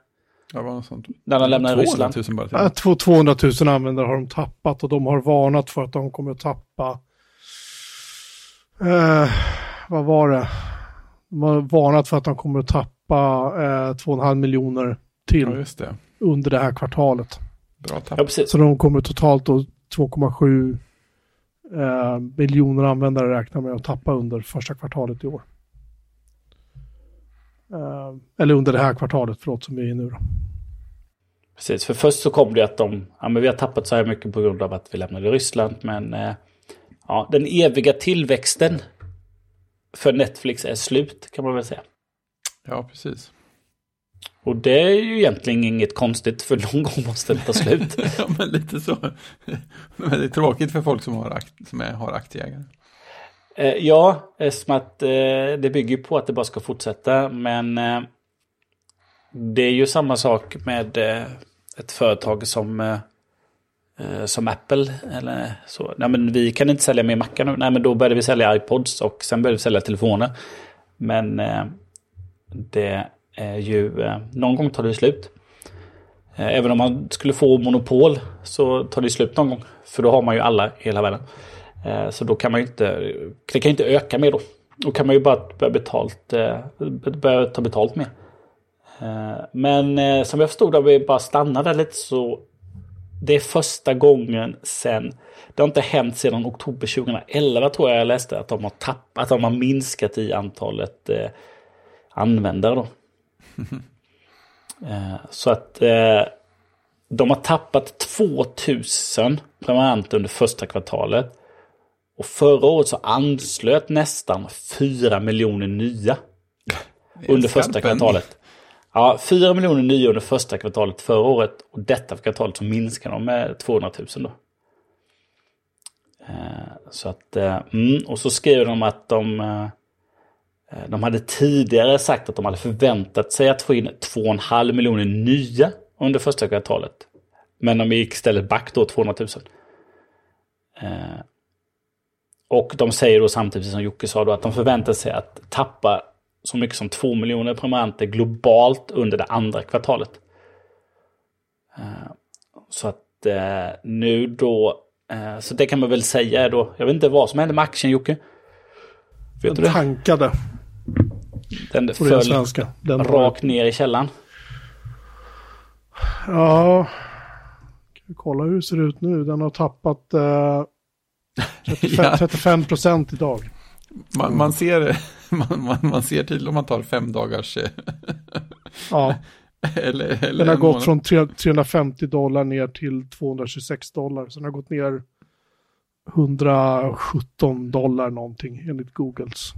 Speaker 1: Ja, något sånt.
Speaker 3: när de lämnade
Speaker 1: 200
Speaker 3: Ryssland.
Speaker 1: 000 bara till.
Speaker 2: Äh, två- 200 000 användare har de tappat och de har varnat för att de kommer att tappa... Eh, vad var det? De har varnat för att de kommer att tappa eh, 2,5 miljoner till
Speaker 1: Ja, just det.
Speaker 2: under det här kvartalet.
Speaker 1: Bra tapp.
Speaker 3: Ja, precis.
Speaker 2: Så de kommer totalt då 2,7 eh, miljoner användare räknar med att tappa under första kvartalet i år. Eh, eller under det här kvartalet, förlåt, som vi är i nu då.
Speaker 3: Precis, för först så kom det att de, ja men vi har tappat så här mycket på grund av att vi lämnade Ryssland, men eh, ja, den eviga tillväxten för Netflix är slut kan man väl säga.
Speaker 1: Ja, precis.
Speaker 3: Och det är ju egentligen inget konstigt, för någon gång måste det ta slut. <laughs>
Speaker 1: ja, men lite så. <laughs> Men det är tråkigt för folk som har, akt, som är, har aktieägare.
Speaker 3: Eh, ja, eftersom att eh, det bygger på att det bara ska fortsätta, men eh, det är ju samma sak med eh, ett företag som, eh, eh, som Apple. Eller så. Nej, men vi kan inte sälja mer mackar nu. Nej, men då började vi sälja iPods och sen började vi sälja telefoner. Men eh, det är ju, eh, någon gång tar det slut. Eh, även om man skulle få monopol så tar det slut någon gång. För då har man ju alla i hela världen. Eh, Så då kan man ju inte, det kan inte öka mer då. Då kan man ju bara börja, betalt, eh, börja ta betalt mer. Eh, Men som jag förstod, om vi bara stannar där lite så det är första gången sen, det har inte hänt sedan oktober 2011 tror jag jag läste att de har tappat, att de har minskat i antalet eh, användare då. <laughs> Eh, så att eh, de har tappat 2000 prenumeranter under första kvartalet. Och förra året så anslöt nästan 4 miljoner nya under första kvartalet. Ja, 4 miljoner nya under första kvartalet förra året. Och detta kvartalet så minskar de med 200 000 då. Eh, Så att, eh, mm, och så skriver de att de, eh, de hade tidigare sagt att de hade förväntat sig att få in 2,5 miljoner nya under första kvartalet. Men de gick istället back då 200 000. Och de säger då samtidigt som Jocke sa då att de förväntar sig att tappa så mycket som 2 miljoner prenumeranter globalt under det andra kvartalet. Eh, så att eh, nu då, eh, så det kan man väl säga då, jag vet inte vad som hände med aktien Jocke.
Speaker 2: Vet du det? tankade.
Speaker 3: Den föll svenska. Den rakt ner i källan.
Speaker 2: Ja, kan vi kolla hur det ser ut nu. Den har tappat eh, 35, procent idag.
Speaker 1: Man, man, ser, <laughs> man, man, man ser till om man tar fem dagars... Eh,
Speaker 2: ja. <laughs> eller, eller den har gått från 350 dollar ner till 226 dollar. Så den har gått ner 117 dollar någonting enligt Googles.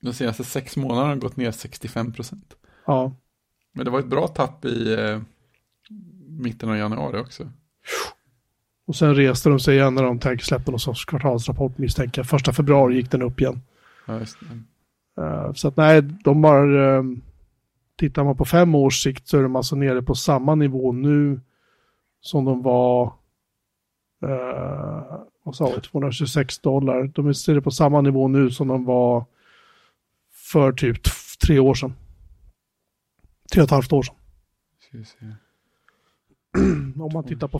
Speaker 1: De senaste sex månaderna har gått ner 65 procent.
Speaker 2: Ja.
Speaker 1: Men det var ett bra tapp i eh, mitten av januari också.
Speaker 2: Och sen reste de sig igen när de tänker släppa någon sorts kvartalsrapport misstänker Första februari gick den upp igen.
Speaker 1: Ja.
Speaker 2: Uh, så att nej, de har... Uh, tittar man på fem års sikt så är de alltså nere på samma nivå nu som de var... Uh, vad sa vi? 226 dollar. De är nere på samma nivå nu som de var för typ tre år sedan. Tre och ett halvt år sedan. <clears throat> Om man tittar på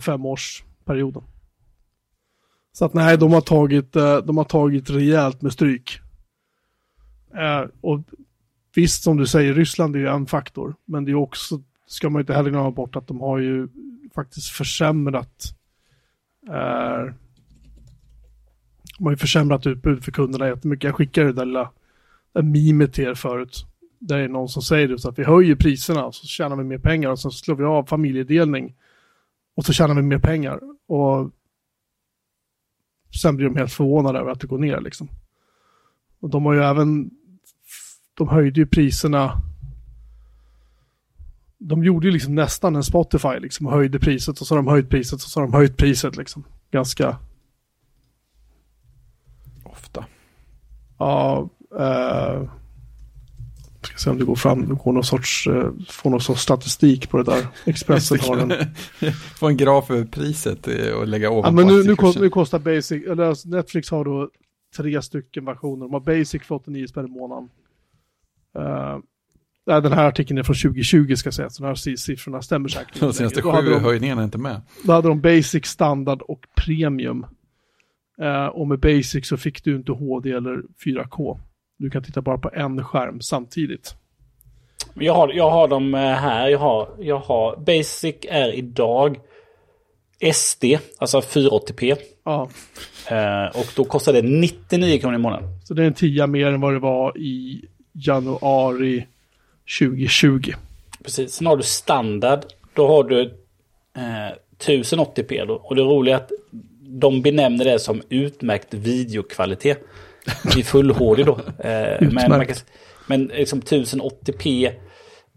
Speaker 2: perioden. Så att nej, de har tagit, eh, de har tagit rejält med stryk. Eh, och visst, som du säger, Ryssland är ju en faktor. Men det är också, ska man inte heller glömma bort, att de har ju faktiskt försämrat eh, de har ju försämrat utbud för kunderna jättemycket. Jag skickade det där lilla där mimet till er förut. Där är någon som säger det, så att vi höjer priserna och så tjänar vi mer pengar och så slår vi av familjedelning och så tjänar vi mer pengar. Och sen blir de helt förvånade över att det går ner liksom. Och de har ju även, de höjde ju priserna de gjorde ju liksom nästan en Spotify liksom och höjde priset och så har de höjt priset och så har de höjt priset liksom. Ganska
Speaker 1: ofta.
Speaker 2: Ja, ska se om det går fram, det går någon sorts, uh, får någon sorts statistik på det där. Expressen har den. <laughs>
Speaker 1: Få en graf över priset eh, och lägga ovanpå
Speaker 2: ja, men nu, nu, kost, nu kostar Basic, eller alltså Netflix har då tre stycken versioner. De har Basic för 89 spänn i månaden. Uh, den här artikeln är från 2020 ska jag säga, så de här siffrorna stämmer säkert. <laughs>
Speaker 1: De senaste sju höjningarna är inte med.
Speaker 2: Då hade de Basic, Standard och Premium. Uh, och med Basic så fick du inte HD eller 4K. Du kan titta bara på en skärm samtidigt.
Speaker 3: Jag har, jag har dem eh, här. Jag har, jag har Basic är idag SD, alltså 480p.
Speaker 2: Ja.
Speaker 3: Eh, och då kostar det 99 kronor i månaden.
Speaker 2: Så det är en tia mer än vad det var i januari 2020.
Speaker 3: Precis. Sen har du standard. Då har du eh, 1080p. Då. Och det roliga är att de benämner det som utmärkt videokvalitet i full HD då. Eh, men man kan, men liksom 1080p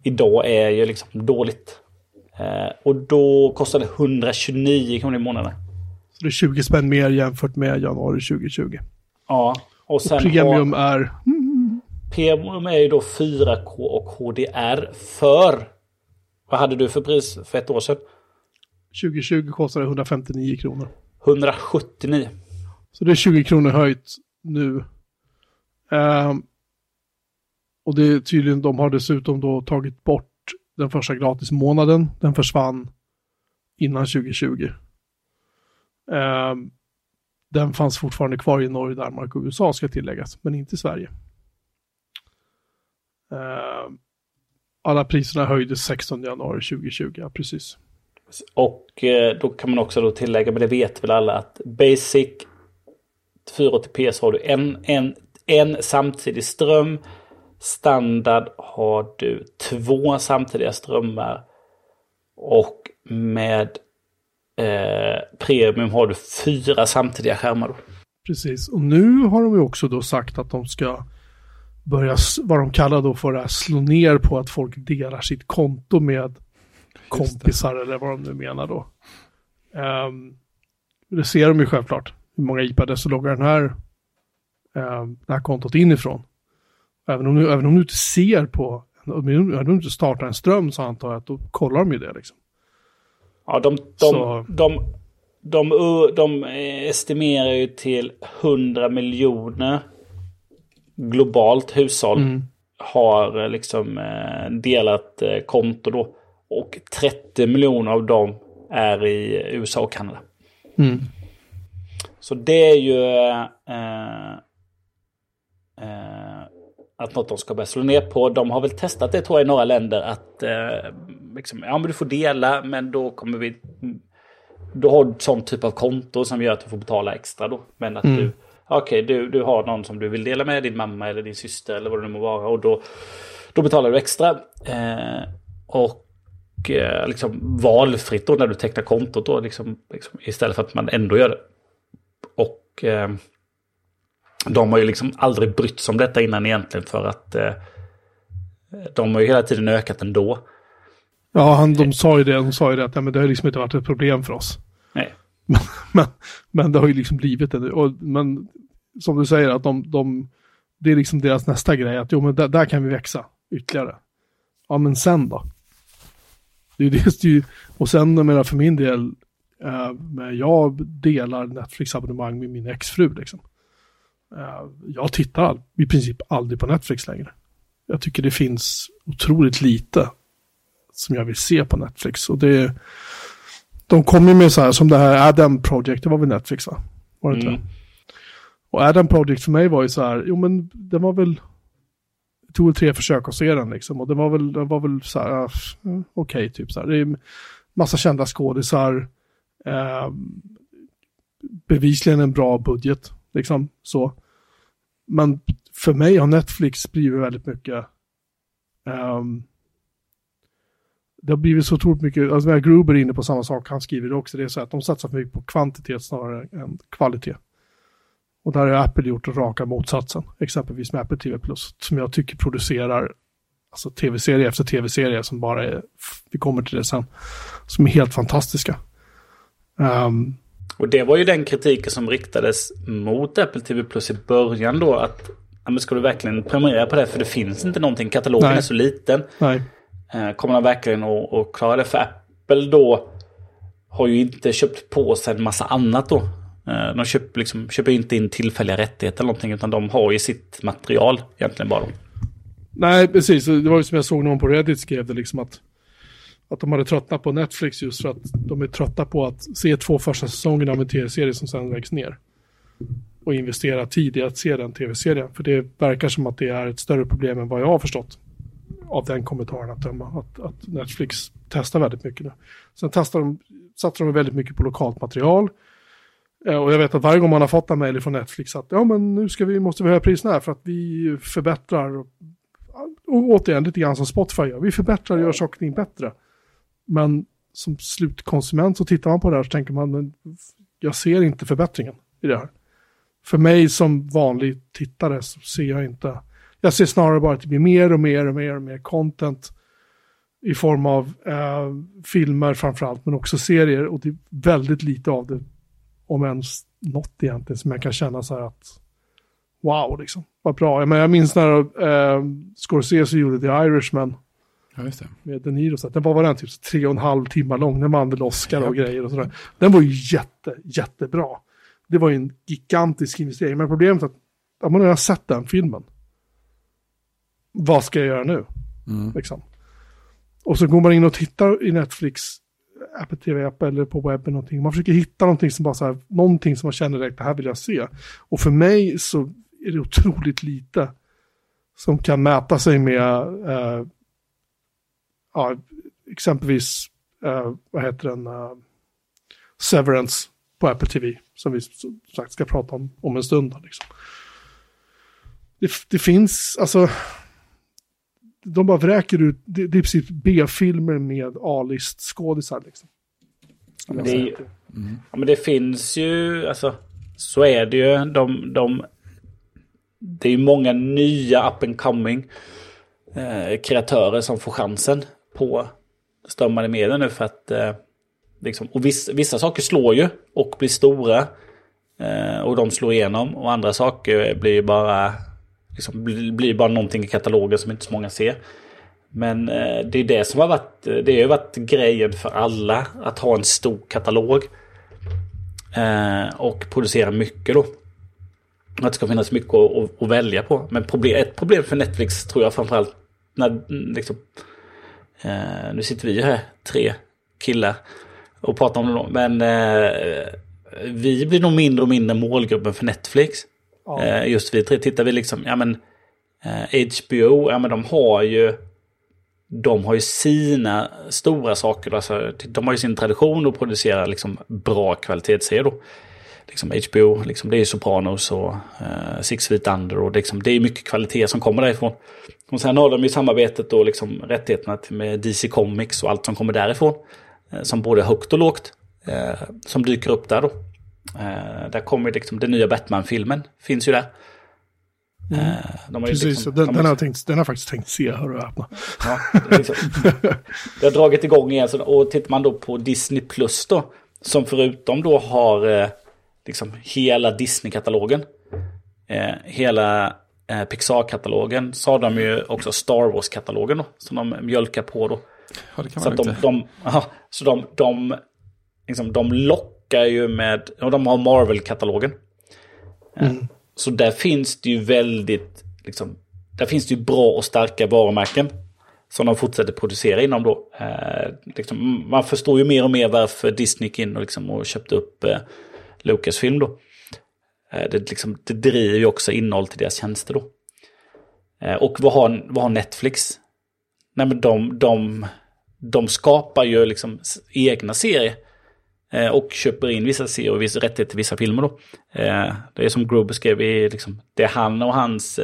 Speaker 3: idag är ju liksom dåligt. Eh, och då kostar det 129 kronor i månaden.
Speaker 2: Så det är 20 spänn mer jämfört med januari 2020.
Speaker 3: Ja. Och, sen
Speaker 2: och premium har, är?
Speaker 3: Premium är ju då 4K och HDR för... Vad hade du för pris för ett år sedan?
Speaker 2: 2020 kostade det 159 kronor.
Speaker 3: 179.
Speaker 2: Så det är 20 kronor höjt nu. Um, och det är tydligen, de har dessutom då tagit bort den första gratismånaden. Den försvann innan 2020. Um, ehm, den fanns fortfarande kvar i Norge, Danmark och USA ska tilläggas, men inte i Sverige. Um, alla priserna höjdes 16 januari 2020, ja, precis.
Speaker 3: Och eh, då kan man också då tillägga, men det vet väl alla, att Basic 480p så har du en, en, en samtidig ström. Standard har du två samtidiga strömmar. Och med eh, Premium har du fyra samtidiga skärmar.
Speaker 2: Precis, och nu har de ju också då sagt att de ska börja, vad de kallar då för att slå ner på att folk delar sitt konto med kompisar eller vad de nu menar då. Um, det ser de ju självklart hur många IP-adresser loggar den här, eh, det här kontot inifrån. Även om, du, även om du inte ser på Om de inte startar en ström så antar jag att då kollar de ju det liksom.
Speaker 3: Ja, de, de, de, de, de, estimerar ju till 100 miljoner globalt hushåll
Speaker 2: Mm.
Speaker 3: har eh, liksom eh, delat eh, konto då. Och 30 miljoner av dem är i USA och Kanada.
Speaker 2: Mm.
Speaker 3: Så det är ju eh, eh, att något de ska börja slå ner på. De har väl testat det tror jag i några länder att eh, liksom, ja, men du får dela men då kommer vi... Då har du sån typ av konto som gör att du får betala extra då. Men att
Speaker 2: Mm.
Speaker 3: du... Okej, du, du har någon som du vill dela med, din mamma eller din syster eller vad det nu må vara. Och då, då betalar du extra. Eh, och eh, liksom valfritt då när du tecknar kontot då. Liksom, liksom, istället för att man ändå gör det. Och eh, de har ju liksom aldrig brytt sig om detta innan egentligen för att eh, de har ju hela tiden ökat ändå.
Speaker 2: Ja, han, de sa ju det, de sa ju det att ja, men det har liksom inte varit ett problem för oss.
Speaker 3: Nej.
Speaker 2: men, men det har ju liksom blivit det. Och, men som du säger, att de, de, det är liksom deras nästa grej, att jo men där, där kan vi växa ytterligare. Ja men sen då? Det är det, och sen jag menar för min del, men jag delar Netflix-abonnemang med min exfru liksom. Eh, jag tittar i princip aldrig på Netflix längre. Jag tycker det finns otroligt lite som jag vill se på Netflix. Och det de kommer med så här som det här Adam Project, det var väl Netflix va? Var det inte
Speaker 3: Mm.
Speaker 2: det? Och Adam Project för mig var ju så här, jo men den var väl, det tog tre försök att se den liksom. Och den var väl, den var väl så här, ah, okej typ så här. Det är massa kända skådisar, eh, bevisligen en bra budget, liksom så. Men för mig har Netflix blivit väldigt mycket, um, det har blivit så otroligt mycket, alltså när Gruber är inne på samma sak, han skriver det också, det är så att de satsar för mycket på kvantitet snarare än kvalitet. Och där har Apple gjort raka motsatsen, exempelvis med Apple TV Plus, som jag tycker producerar alltså tv-serie efter tv-serie som bara är, vi kommer till det sen, som är helt fantastiska. Ehm,
Speaker 3: Och det var ju den kritiken som riktades mot Apple TV Plus i början då. Att ja, men ska du verkligen prenumerera på det? För det finns inte någonting. Katalogen
Speaker 2: Nej.
Speaker 3: är så liten.
Speaker 2: nej,
Speaker 3: Eh, kommer de verkligen att, att klara det? För Apple då har ju inte köpt på sig en massa annat då. Eh, de köper, liksom, köper inte in tillfälliga rättigheter eller någonting. Utan de har ju sitt material egentligen bara.
Speaker 2: nej, precis. Det var ju som jag såg någon på Reddit skrev det liksom att att de hade tröttnat på Netflix just för att de är trötta på att se två första säsongerna av en tv-serie som sen läggs ner. Och investera tid i att se den tv-serien. För det verkar som att det är ett större problem än vad jag har förstått. Av den kommentaren att döma. Att, att Netflix testar väldigt mycket nu. Sen testar de, satsar de väldigt mycket på lokalt material. Eh, och jag vet att varje gång man har fått en mejl från Netflix att ja men nu ska vi, måste vi höja priserna här för att vi förbättrar. Och, och återigen lite grann som Spotify gör. Vi förbättrar och gör saker och ting bättre. Men som slutkonsument så tittar man på det här och så tänker man, men jag ser inte förbättringen i det här. För mig som vanlig tittare så ser jag inte, jag ser snarare bara att det blir mer och mer och mer och mer content i form av eh, filmer framförallt, men också serier och det är väldigt lite av det, om ens något egentligen, som jag kan känna så här att wow, liksom, vad bra. Jag, men jag minns när eh, Scorsese gjorde The Irishman,
Speaker 1: Ja, just det.
Speaker 2: med De Niro. Så den var, var den typ tre och en halv timme lång. Den vann väl Oscar och grejer och sådär. Den var ju jätte, jättebra. Det var ju en gigantisk investering. Men problemet är att, ja nu har sett den filmen. Vad ska jag göra nu?
Speaker 1: Mm.
Speaker 2: Liksom. Och så går man in och tittar i Netflix, Apple TV-app eller på webben någonting. Man försöker hitta någonting som bara så här, någonting som man känner direkt, det här vill jag se. Och för mig så är det otroligt lite som kan mäta sig med eh, ja, exempelvis, eh, vad heter den, eh, Severance på Apple TV, som vi som sagt ska prata om om en stund. då, Liksom. Det, det finns, alltså, de bara vräker ut, det, det är precis B-filmer med A-list skådisar. Liksom. Skulle jag
Speaker 3: Det ju- Ja, men det finns ju, alltså, så är det ju. De, de, det är ju många nya up and coming eh, kreatörer som får chansen på strömmande medel nu för att eh, liksom, och vissa, vissa saker slår ju och blir stora eh, och de slår igenom och andra saker blir bara liksom, blir, blir bara någonting i katalogen som inte så många ser. Men eh, det är det som har varit, det har ju varit grejen för alla. Att ha en stor katalog. Eh, och producera mycket då. Att det ska finnas mycket att, att, att välja på. Men problem, ett problem för Netflix tror jag framförallt när liksom, eh, nu sitter vi här, tre killar, och pratar om det då. Men eh, vi blir nog mindre och mindre målgruppen för Netflix. Ja. Eh, just vi tre. Tittar vi liksom, ja men HBO, ja men de har ju de har ju sina stora saker. Alltså, de har ju sin tradition att producera liksom bra kvalitetsserier. Liksom HBO, liksom, det är Sopranos och uh, Six Feet Under. Och liksom, det är mycket kvalitet som kommer därifrån. Och sen har de ju samarbetet och liksom, rättigheterna med DC Comics och allt som kommer därifrån. Uh, som både högt och lågt. Uh, som dyker upp där då. där kommer liksom den nya Batman-filmen. Finns ju där.
Speaker 2: Mm. De har Precis, liksom, den, de den, har tänkt, den har faktiskt tänkt se, hör och öppna. Ja,
Speaker 3: det, liksom, <laughs> det har dragit igång igen. Och tittar man då på Disney Plus då, som förutom då har eh, liksom hela Disney-katalogen, eh, hela eh, Pixar-katalogen, så har de ju också Star Wars-katalogen då, som de mjölkar på då. Ja, det kan så man de, de, aha, Så de, de, liksom, de lockar ju med, och de har Marvel-katalogen. Mm. Så där finns det ju väldigt, liksom, där finns det ju bra och starka varumärken. Som de fortsätter producera inom då. Eh, liksom, man förstår ju mer och mer varför Disney gick in och, liksom, och köpte upp eh, Lucasfilm då. Eh, det, liksom, det driver ju också innehåll till deras tjänster då. Eh, och vad har, vad har Netflix? Nej men de, de, de skapar ju liksom egna serier. Eh, och köper in vissa serier och vissa rättigheter till vissa filmer då. Det är som Gruber skrev, liksom, det han och hans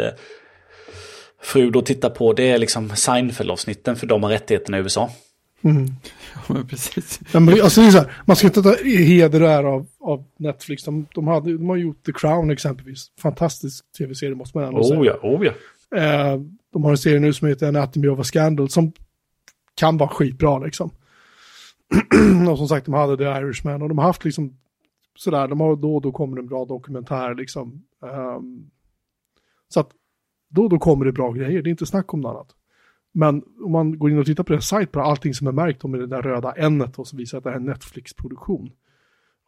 Speaker 3: fru då tittar på det är liksom Seinfeld-avsnitten för de har rättigheterna i USA.
Speaker 2: Mm. <laughs> Ja, men precis. Ja, men, alltså, här, man ska inte ta heder och ära av, av Netflix. De, de, hade, de har gjort The Crown exempelvis. Fantastisk tv-serie måste man ändå
Speaker 3: oh,
Speaker 2: säga.
Speaker 3: Ja, oh, ja.
Speaker 2: Eh, de har en serie nu som heter Anatomy of a Scandal som kan vara skitbra liksom. <clears throat> och som sagt, de hade The Irishman och de har haft liksom sådär, de har då och då kommer en bra dokumentär liksom. Um, så att då och då kommer det bra grejer, det är inte snack om något annat. Men om man går in och tittar på deras sajt, på allting som är märkt med det där röda n och så visar att det är en Netflix-produktion.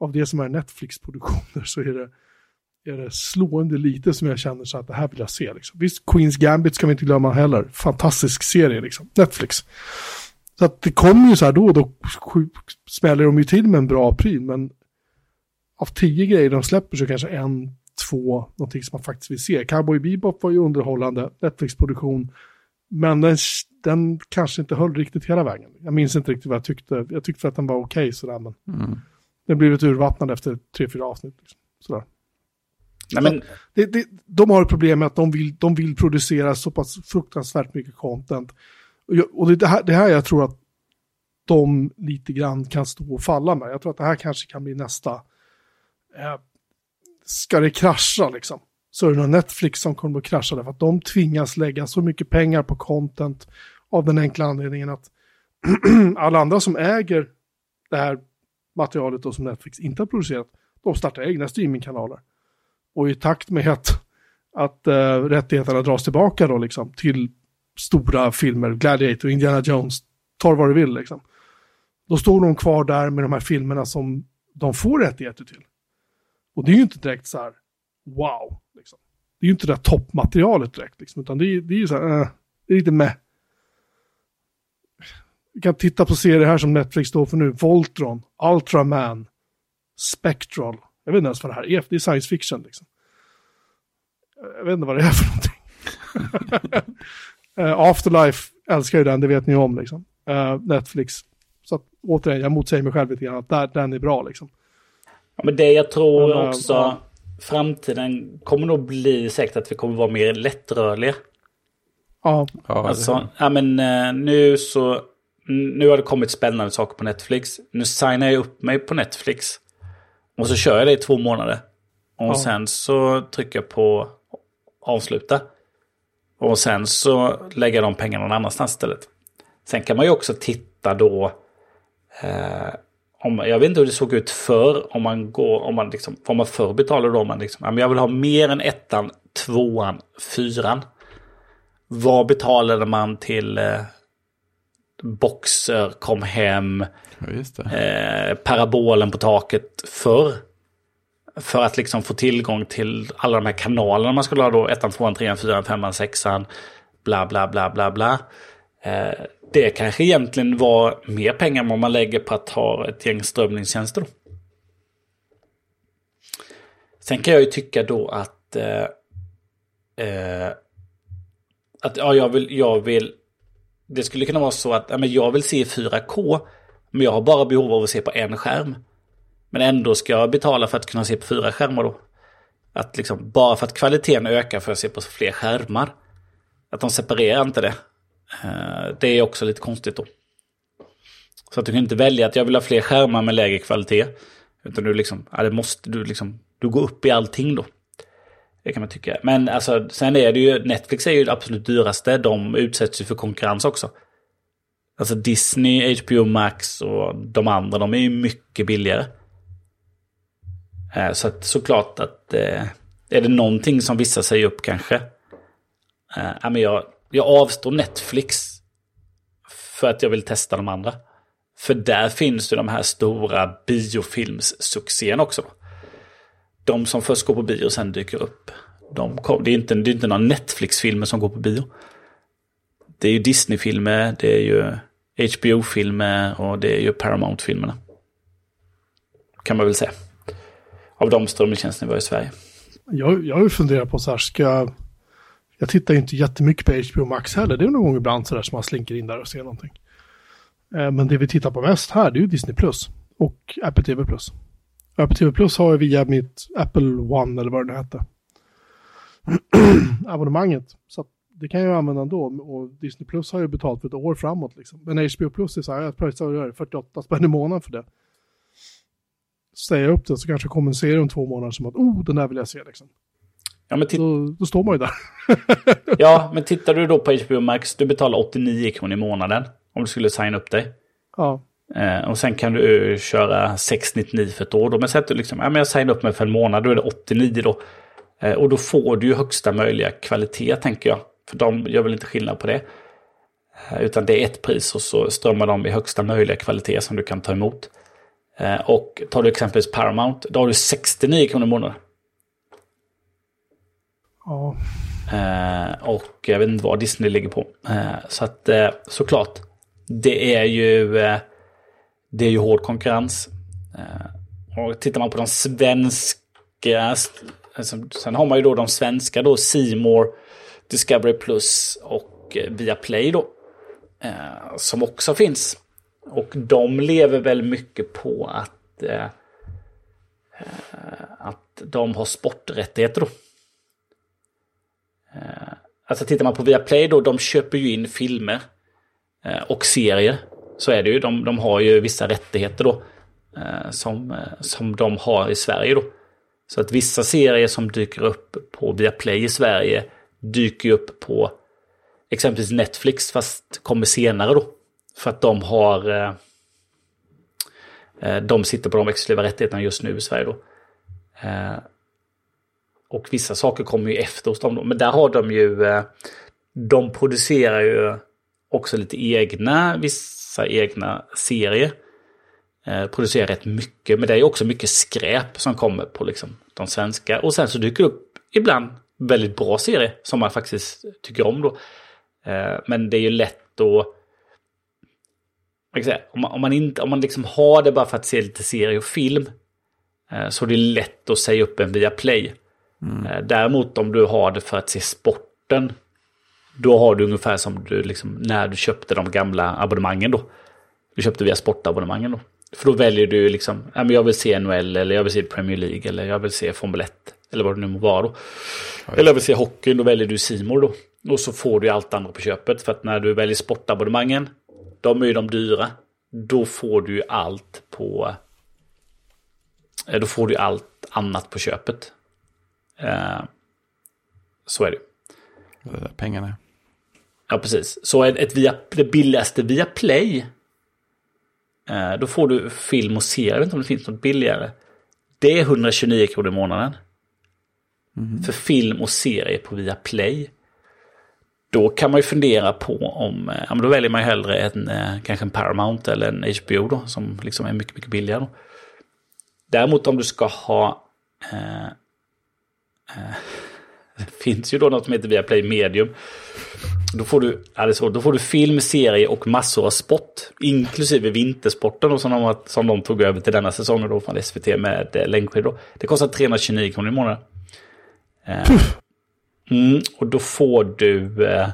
Speaker 2: Av det som är Netflix-produktioner så är det, är det slående lite som jag känner så att det här vill jag se. Liksom. Visst, Queens Gambit ska vi inte glömma heller. Fantastisk serie, liksom. Netflix. Så att det kommer ju så här då och då smäller de ju till med en bra pryl, men av tio grejer de släpper så kanske en, två, någonting som man faktiskt vill se. Cowboy Bebop var ju underhållande, Netflix-produktion, men den, den kanske inte höll riktigt hela vägen. Jag minns inte riktigt vad jag tyckte. Jag tyckte att den var okej okay, sådär, men mm. den blev lite urvattnad efter tre, fyra avsnitt. Liksom. Sådär. Nej, men... det, det, de har ett problem med att de vill, de vill producera så pass fruktansvärt mycket content och det, här, det här jag tror att de lite grann kan stå och falla med. Jag tror att det här kanske kan bli nästa. Eh, ska det krascha liksom? Så är det nog Netflix som kommer att krascha därför att de tvingas lägga så mycket pengar på content av den enkla anledningen att <clears throat> alla andra som äger det här materialet då som Netflix inte har producerat, de startar egna streamingkanaler. Och i takt med att, att uh, rättigheterna dras tillbaka då liksom till stora filmer, Gladiator, Indiana Jones, tar vad du vill liksom. Då står de kvar där med de här filmerna som de får rättigheter till. Och det är ju inte direkt så här, wow, liksom. Det är ju inte det där toppmaterialet direkt, liksom, utan det är, det är ju så här, äh, det är lite med. Vi kan titta på serier här som Netflix står för nu, Voltron, Ultraman, Spectral. Jag vet inte ens vad det här är, det är science fiction liksom. Jag vet inte vad det är för någonting. Uh, <laughs> Afterlife älskar ju den, det vet ni om liksom. Uh, Netflix. Så att, återigen, jag motsäger mig själv lite grann att där, den är bra liksom.
Speaker 3: Ja, men det jag tror men, också, uh, framtiden kommer nog bli säkert att vi kommer vara mer lättrörliga.
Speaker 2: Ja.
Speaker 3: Alltså, ja men nu så, nu har det kommit spännande saker på Netflix. Nu signar jag upp mig på Netflix. Och så kör jag det i två månader. Och ja. sen så trycker jag på avsluta. Och sen så lägga de pengarna någon annanstans istället. Sen kan man ju också titta då. Eh, om, jag vet inte hur det såg ut förr. Om man går, om man liksom, vad man förr betalade då. Om man liksom, jag vill ha mer än ettan, tvåan, fyran. Vad betalade man till, eh, Boxer kom hem, eh, parabolen på taket förr. För att liksom få tillgång till alla de här kanalerna man skulle ha då. Ettan, tvåan, trean, fyran, femman, sexan. Bla, bla, bla, bla, bla. Eh, det kanske egentligen var mer pengar än vad man lägger på att ha ett gäng strömningstjänster. Då. Sen kan jag ju tycka då att... Eh, eh, att ja, jag vill, jag vill... Det skulle kunna vara så att ja, men jag vill se 4K. Men jag har bara behov av att se på en skärm. Men ändå ska jag betala för att kunna se på fyra skärmar då. Att liksom, bara för att kvaliteten ökar för att se på fler skärmar. Att de separerar inte det. Eh, det är också lite konstigt då. Så att du kan inte välja att jag vill ha fler skärmar med lägre kvalitet. Utan du liksom, ja, det måste du liksom, du går upp i allting då. Det kan man tycka. Men alltså, sen är det ju, Netflix är ju det absolut dyraste. De utsätts ju för konkurrens också. Alltså Disney, HBO Max och de andra, de är ju mycket billigare. Eh, så att såklart att eh, är det någonting som vissa säger upp kanske. ja, men jag, jag avstår Netflix för att jag vill testa de andra. För där finns ju de här stora biofilmssuccén också. De som först går på bio och sen dyker upp. De kom, det, är inte, det är inte några Netflix-filmer som går på bio. Det är ju Disney-filmer, det är ju HBO-filmer och det är ju Paramount-filmerna. Kan man väl säga. Av de strömningstjänster vi har i Sverige.
Speaker 2: Jag, jag har ju funderat på så här, ska jag... Tittar ju inte jättemycket på HBO Max heller. Det är någon gång ibland sådär som man slinker in där och ser någonting. Eh, men det vi tittar på mest här, det är ju Disney Plus och Apple TV Plus. Apple TV Plus har jag via mitt Apple One eller vad det nu hette. <clears throat> abonnemanget. Så att det kan jag använda ändå. Och Disney Plus har jag betalt för ett år framåt. Liksom. Men HBO Plus är så här, jag pröjsar 48 spänn i månaden för det. Så säger jag upp det så kanske kommer en serie om två månader som att oh, den där vill jag se liksom.
Speaker 3: Ja men,
Speaker 2: Då, då står man ju där. <laughs>
Speaker 3: ja, men tittar du då på HBO Max, du betalar 89 kronor i månaden. Om du skulle signa upp dig.
Speaker 2: Ja,
Speaker 3: Eh, och sen kan du eh, köra 699 för ett år. Då. Men säg att du liksom, ja, men jag signar upp mig för en månad, då är det 89 då. Eh, och då får du ju högsta möjliga kvalitet tänker jag. För de gör väl inte skillnad på det. Eh, utan det är ett pris och så strömmar de i högsta möjliga kvalitet som du kan ta emot. Eh, och tar du exempelvis Paramount, då har du 69 kronor i månaden
Speaker 2: ja.
Speaker 3: Eh, och jag vet inte vad Disney ligger på. Eh, så att eh, såklart, det är ju, eh, det är ju hård konkurrens. Eh, och tittar man på de svenska, alltså, sen har man ju då de svenska då, Simor, Discovery Plus och eh, Viaplay då. Eh, som också finns. Och de lever väl mycket på att, eh, eh att de har sporträttigheter då. Eh, alltså tittar man på Viaplay då, de köper ju in filmer eh, och serier. Så är det ju, de, de har ju vissa rättigheter då. Eh, som, som de har i Sverige då. Så att vissa serier som dyker upp på Viaplay i Sverige dyker ju upp på exempelvis Netflix fast kommer senare då. För att de har... De sitter på de exklusiva rättigheterna just nu i Sverige då. Och vissa saker kommer ju efter hos dem. Då. Men där har de ju... Eh, de producerar ju också lite egna, vissa egna serier. Eh, producerar rätt mycket. Men det är också mycket skräp som kommer på liksom de svenska. Och sen så dyker det upp ibland väldigt bra serier som man faktiskt tycker om då. Eh, Men det är ju lätt att... säga, Om man, om man, inte, om man liksom har det bara för att se lite serie och film. eh, Så är det lätt att säga upp en via play. Eh, Däremot om du har det för att se sporten. Då har du ungefär som du liksom, när du köpte de gamla abonnemangen då. Du köpte via sportabonnemangen då. För då väljer du liksom, ja, men jag vill se NHL eller jag vill se Premier League eller jag vill se Formel 1. Eller vad det nu må vara då. Eller jag vill se hockey, då väljer du Simor då. Och så får du allt andra på köpet. För att när du väljer sportabonnemangen, de är ju de dyra. Då får du allt på... eh, Då får du allt annat på köpet. Eh, så är det.
Speaker 1: Det där pengarna.
Speaker 3: Ja, precis. Så ett, via, det billigaste via Play. Eh, då får du film och serie. Jag vet inte om det finns något billigare. Det är 129 kronor i månaden. För film och serie på via Play. då kan man ju fundera på om, eh, ja men då väljer man ju hellre en, eh, kanske en Paramount eller en HBO då, som liksom är mycket, mycket billigare. Då. Däremot om du ska ha, eh, det finns ju då något som heter Viaplay Medium. Då får du, ja, det är så, då får du film, serie och massor av sport. Inklusive vintersporten som, de, som de tog över till denna säsongen då från SVT med eh, längdskidor. Det kostar 329 kronor i månaden. Eh, mm, och då får du eh,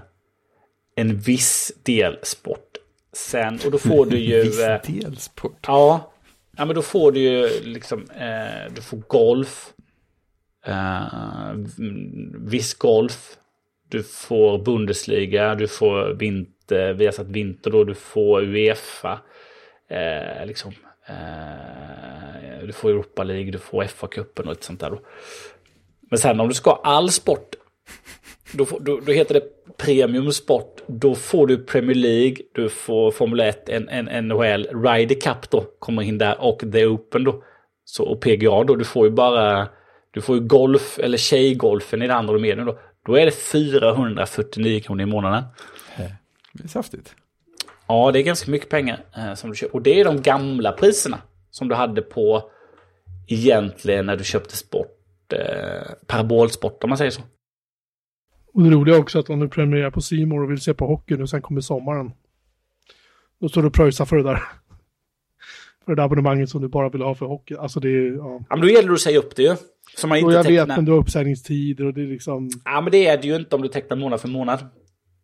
Speaker 3: en viss del sport. Sen, och då får du ju...
Speaker 1: Viss
Speaker 3: eh,
Speaker 1: delsport.
Speaker 3: Ja, ja men då får du ju liksom, eh, du får golf, Uh, viss golf, du får Bundesliga, du får vinter, vi har satt vinter då, du får Uefa, Uh, liksom, uh, du får Europa League, du får FA-cupen och lite sånt där då. Men sen om du ska ha all sport, då, får, då, då heter det premium sport. Då får du Premier League, du får Formel 1, en, en, NHL, Ryder Cup då kommer in där och The Open då. Så, och PGA då, du får ju bara, du får ju golf eller tjejgolfen i det andra medium då. Då är det 449 kronor i månaden.
Speaker 1: Det är saftigt.
Speaker 3: Ja, det är ganska mycket pengar eh, som du köper. Och det är de gamla priserna som du hade på egentligen när du köpte sport, eh, parabolsport om man säger så.
Speaker 2: Och det roliga är också att om du prenumererar på More och vill se på hockeyn och sen kommer sommaren. Då står du och pröjsar för det där. För det där abonnemanget som du bara vill ha för hockey. Alltså det är, ja.
Speaker 3: Ja, men då gäller det att säga upp det ju. Så man
Speaker 2: Och
Speaker 3: inte
Speaker 2: jag vet,
Speaker 3: tecknar.
Speaker 2: men du har uppsägningstider och det är liksom,
Speaker 3: Ja, men det är det ju inte om du tecknar månad för månad.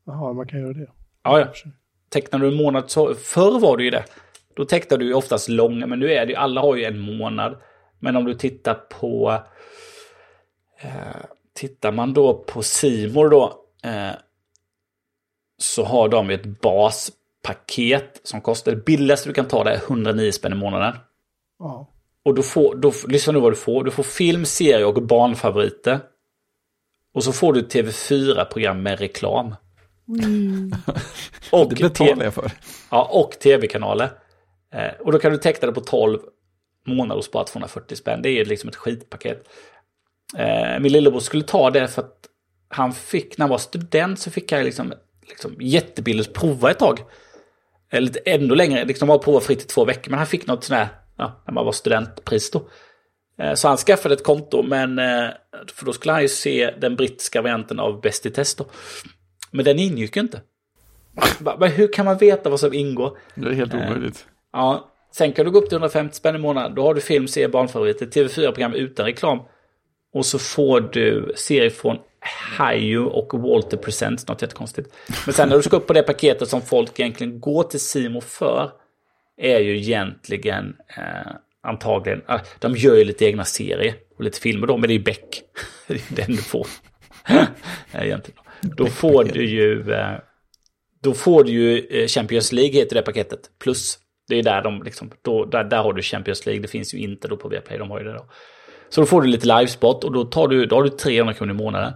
Speaker 2: jaha, man kan göra det.
Speaker 3: Ja, ja. Tecknar du en månad så... Förr var det ju det. Då tecknade du ju oftast långa, men nu är det ju... Alla har ju en månad. Men om du tittar på... Eh, tittar man då på Simor då. Eh, så har de ett baspaket som kostar... Det billigaste du kan ta det är 109 spänn i månaden.
Speaker 2: Ja.
Speaker 3: Och då får, då, lyssna nu vad du får. Du får film, serie och barnfavoriter. Och så får du TV4-program med reklam. Och <laughs>
Speaker 1: Det betalar jag för.
Speaker 3: Ja, och tv-kanaler. Eh, och då kan du teckna det på 12 månader och spara 240 spänn. Det är ju liksom ett skitpaket. Eh, min lillebror skulle ta det för att han fick, när han var student så fick han liksom, liksom jättebilligt prova ett tag. Eller ännu längre, liksom bara prova fritt i två veckor. Men han fick något sånt här, ja, när man var studentpris då. Eh, Så han skaffade ett konto, men eh, för då skulle han ju se den brittiska varianten av Bäst i test då. Men den ingick ju inte. Men hur kan man veta vad som ingår?
Speaker 1: Det är helt omöjligt.
Speaker 3: Ja, sen kan du gå upp till 150 spänn i månaden. Då har du film, serie, barnfavoriter, TV4-program utan reklam. Och så får du serier från Hayu och Walter Presents, något jättekonstigt. Men sen när du ska upp på det paketet som folk egentligen går till Simo för, är ju egentligen eh, antagligen, ah, de gör ju lite egna serier och lite filmer då, men det är ju Beck. <laughs> det är den du får. <laughs> Eh, egentligen. Då får du ju, eh, då får du ju eh, Champions League heter det paketet, plus. Det är där de liksom, då, där, där har du Champions League, det finns ju inte då på Viaplay, de har ju det då. Så då får du lite livespot och då, tar du, då har du 300 kronor i månaden.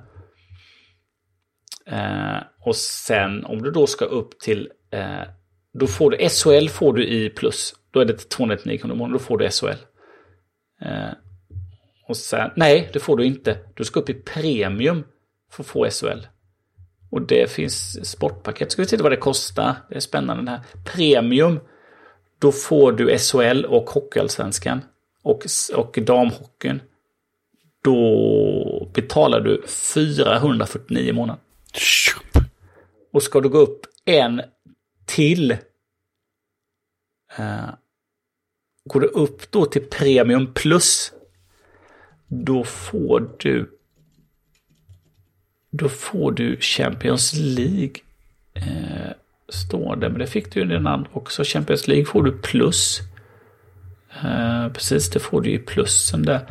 Speaker 3: Eh, och sen om du då ska upp till, eh, då får du SHL får du i plus. Då är det 299 kronor i månaden, då får du SHL. Eh, och sen, nej det får du inte. Du ska upp i premium för att få SHL. Och det finns sportpaket. Ska vi titta vad det kostar? Det är spännande det här. Premium. Då får du SHL och Hockeyallsvenskan. Och, och damhockeyn. Då betalar du 449 i månaden. Och ska du gå upp en till. Eh, går du upp då till Premium Plus. Då får du då får du Champions League. Eh, står det, men det fick du ju den andra också. Champions League får du plus. Eh, precis, det får du i plussen där.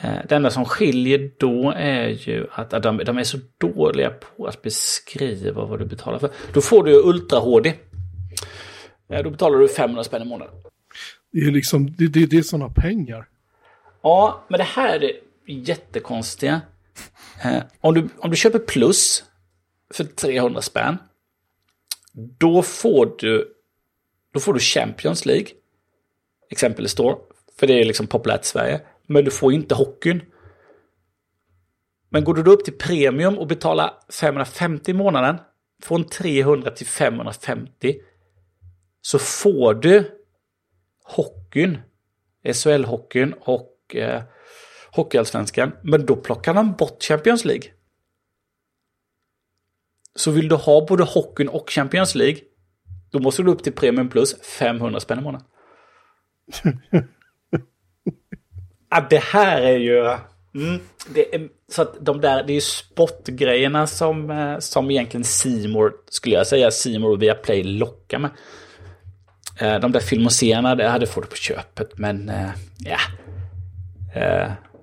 Speaker 3: Eh, det enda som skiljer då är ju att, de, de är så dåliga på att beskriva vad du betalar för. Då får du Ultra HD. Eh, då betalar du 500 spänn i månaden.
Speaker 2: Det är ju liksom, det, det, det är sådana pengar.
Speaker 3: Ja, men det här är det jättekonstiga. Eh, om, du, om du köper plus för 300 spänn. Då får du, då får du Champions League. Exempel står. För det är liksom populärt i Sverige. Men du får inte hockeyn. Men går du då upp till premium och betalar 550 i månaden. från 300 till 550 så får du hockeyn, SHL-hockeyn och eh, Hockeyallsvenskan. Men då plockar man bort Champions League. Så vill du ha både hockeyn och Champions League, då måste du upp till Premium Plus 500 spänn i månaden. <laughs> ja, det här är ju... Mm, det är, så att de där, det är ju sportgrejerna som, eh, som egentligen Simor skulle jag säga, Simor och Viaplay lockar med. Eh, de där film och det hade fått på köpet, men eh, ja.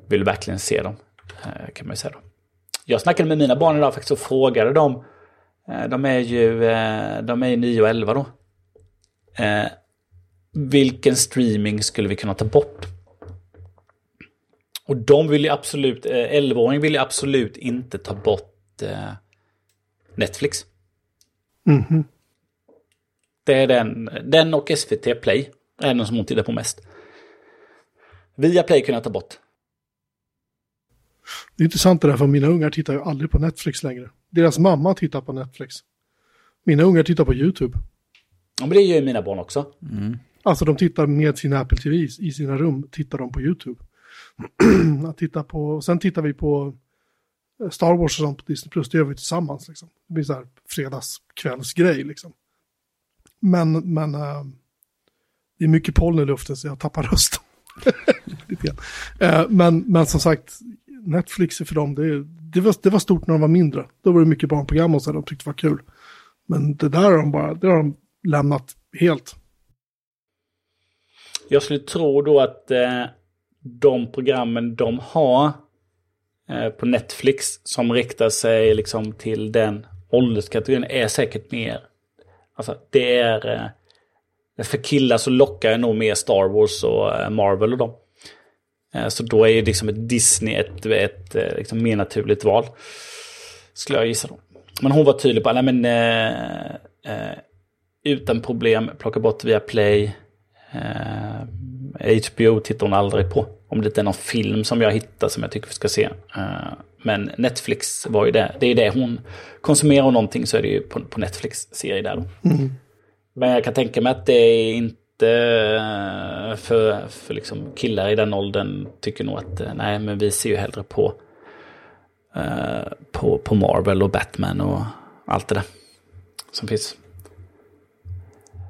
Speaker 3: Vill verkligen se dem, kan man ju säga då. Jag snackade med mina barn idag faktiskt och frågade dem. De är ju de är 9 och 11 då. Vilken streaming skulle vi kunna ta bort? Och de vill ju absolut, 11-åringen eh, vill ju absolut inte ta bort eh, Netflix.
Speaker 2: Mm -hmm.
Speaker 3: Det är den, den och SVT Play är den som hon tittar på mest. Via Play kunde jag ta bort.
Speaker 2: Det är intressant det där, för mina ungar tittar ju aldrig på Netflix längre. Deras mamma tittar på Netflix. Mina ungar tittar på YouTube.
Speaker 3: Ja, men det gör ju mina barn också.
Speaker 1: Mm.
Speaker 2: Alltså de tittar med sin Apple TV i sina rum, tittar de på YouTube. <clears throat> att titta på, sen tittar vi på eh, Star Wars och sånt på Disney Plus, det gör vi tillsammans. Liksom. Det blir så här fredagskvällsgrej liksom. Men, men äh, det är mycket pollen i luften så jag tappar <laughs> rösten. äh, eh, men, men som sagt, Netflix för dem, det, det, var, det var stort när de var mindre. Då var det mycket barnprogram och så de tyckte det var kul. Men det där har de bara, det har de lämnat helt.
Speaker 3: Jag skulle tro då att eh, de programmen de har eh, på Netflix som riktar sig liksom till den ålderskategorin är säkert mer... Alltså det är... Eh, för killar så lockar nog mer Star Wars och eh, Marvel och dem. Så då är ju liksom ett Disney ett, ett, ett liksom mer naturligt val. Skulle jag gissa då. Men hon var tydlig på, nej men... Eh, eh, utan problem, plocka bort via Play. HBO tittar hon aldrig på. Om det inte är någon film som jag hittar som jag tycker vi ska se. Uh, men Netflix var ju det. Det är det hon konsumerar någonting så är det ju på, på Netflix-serie där då.
Speaker 2: Mm.
Speaker 3: Men jag kan tänka mig att det är inte eh, för, för liksom killar i den åldern tycker nog att eh, nej men vi ser ju hellre på, på, på Marvel och Batman och allt det där som finns.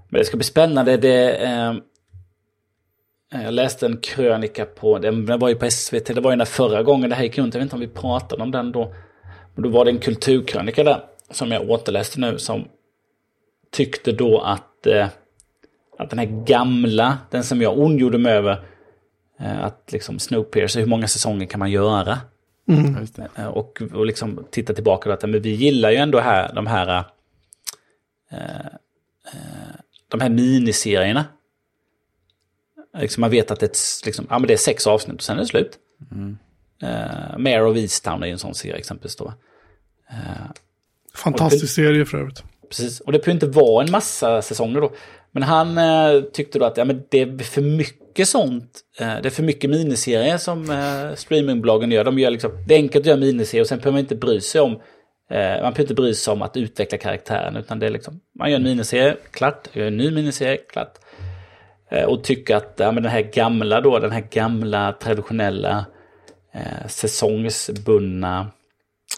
Speaker 3: Men det ska bli spännande. Det, Eh, jag läste en krönika på, den var ju på SVT, det var ju den förra gången det här gick runt, jag vet inte om vi pratade om den då. Men då var det en kulturkrönika där, som jag återläste nu, som tyckte då att, eh, att den här gamla, den som jag ondgjorde mig över, eh, att liksom Snowpiercer, hur många säsonger kan man göra?
Speaker 2: Mm.
Speaker 3: Eh, och, och liksom titta tillbaka på att men vi gillar ju ändå här, de här, eh, eh, de här miniserierna Liksom man vet att det är, liksom, ja, men det är sex avsnitt och sen är det slut.
Speaker 1: Mm.
Speaker 3: Uh, Mayor of Easttown är ju en sån serie exempelvis då. Uh,
Speaker 2: Fantastisk serie för övrigt.
Speaker 3: Precis, och det behöver inte vara en massa säsonger då. Men han uh, tyckte då att ja, men det är för mycket sånt. Uh, det är för mycket miniserier som uh, streamingbolagen gör. De gör liksom, det är enkelt att göra miniserier och sen behöver man inte bry sig om man behöver inte bry sig om att utveckla karaktären utan det är liksom, man gör en miniserie, klart, gör en ny miniserie, klart. Eh, och tycka att ja, men den här gamla då, den här gamla traditionella eh, säsongsbundna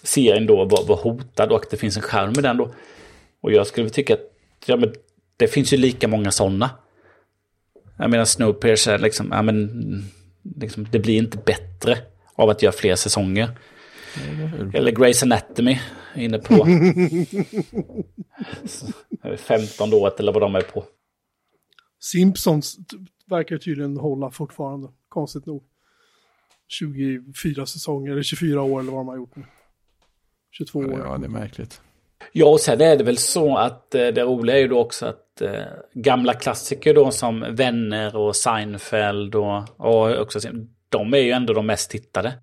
Speaker 3: serien då var, var hotad och att det finns en skärm med den då. Och jag skulle tycka att ja, men det finns ju lika många sådana. Jag menar Snowpiercer, liksom, ja, men, liksom, det blir inte bättre av att göra fler säsonger. Eller Grace Anatomy, inne på <laughs> 15 året eller vad de är på.
Speaker 2: Simpsons verkar tydligen hålla fortfarande, konstigt nog. 24 säsonger, eller 24 år eller vad de har gjort nu. 22 år.
Speaker 1: Ja, det är märkligt.
Speaker 3: Ja, och sen är det väl så att eh, det roliga är ju då också att eh, gamla klassiker då som Vänner och Seinfeld och, och också, de är ju ändå de mest tittade.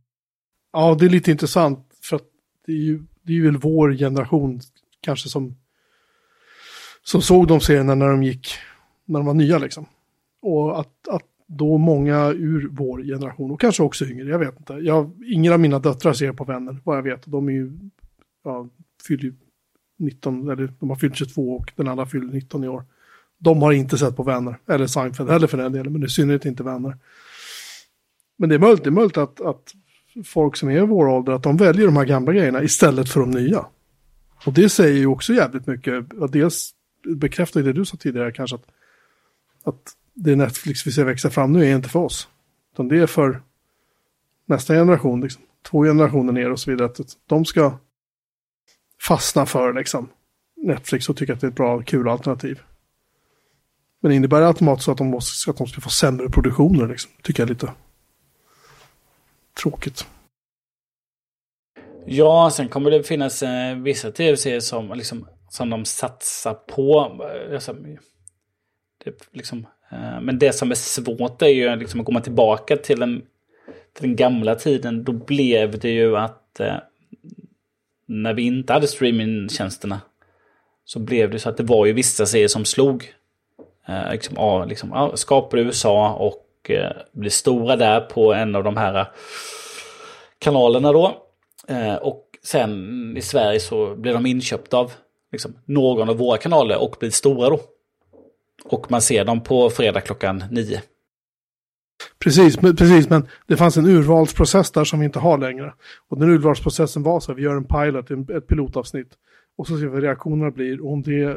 Speaker 2: Ja, det är lite intressant för att det är ju, det är ju väl vår generation kanske som, som såg de serierna när de gick när de var nya liksom. Och att, att då många ur vår generation, och kanske också yngre, jag vet inte. Jag, ingen av mina döttrar ser på vänner, vad jag vet. De är ju, ja, fyller 19, eller de har fyllt 22 och den andra fyller 19 i år. De har inte sett på Vänner, eller Seinfeld heller för den delen, men i synnerhet inte Vänner. Men det är möjligt, det är möjligt att, att folk som är i vår ålder, att de väljer de här gamla grejerna istället för de nya. Och det säger ju också jävligt mycket, dels bekräftar det du sa tidigare kanske, att, att det Netflix vi ser växa fram nu är inte för oss. Utan det är för nästa generation, liksom, två generationer ner och så vidare. Att de ska fastna för liksom, Netflix och tycka att det är ett bra, kul alternativ. Men innebär det automatiskt att de, måste, att de ska få sämre produktioner? Liksom? Tycker jag är lite tråkigt.
Speaker 3: Ja, sen kommer det finnas eh, vissa tv-serier som, liksom, som de satsar på. Alltså, det, liksom, eh, men det som är svårt är ju liksom, att komma tillbaka till den, till den gamla tiden. Då blev det ju att eh, när vi inte hade streamingtjänsterna så blev det så att det var ju vissa serier som slog. Eh, liksom, ja, liksom, ja, skapade USA och eh, blev stora där på en av de här eh, kanalerna då. Eh, och sen i Sverige så blev de inköpta av liksom, någon av våra kanaler och blir stora då. Och man ser dem på fredag klockan nio.
Speaker 2: Precis, precis, men det fanns en urvalsprocess där som vi inte har längre. Och den urvalsprocessen var så, vi gör en pilot, ett pilotavsnitt. Och så ser vi vad reaktionerna blir. Och om det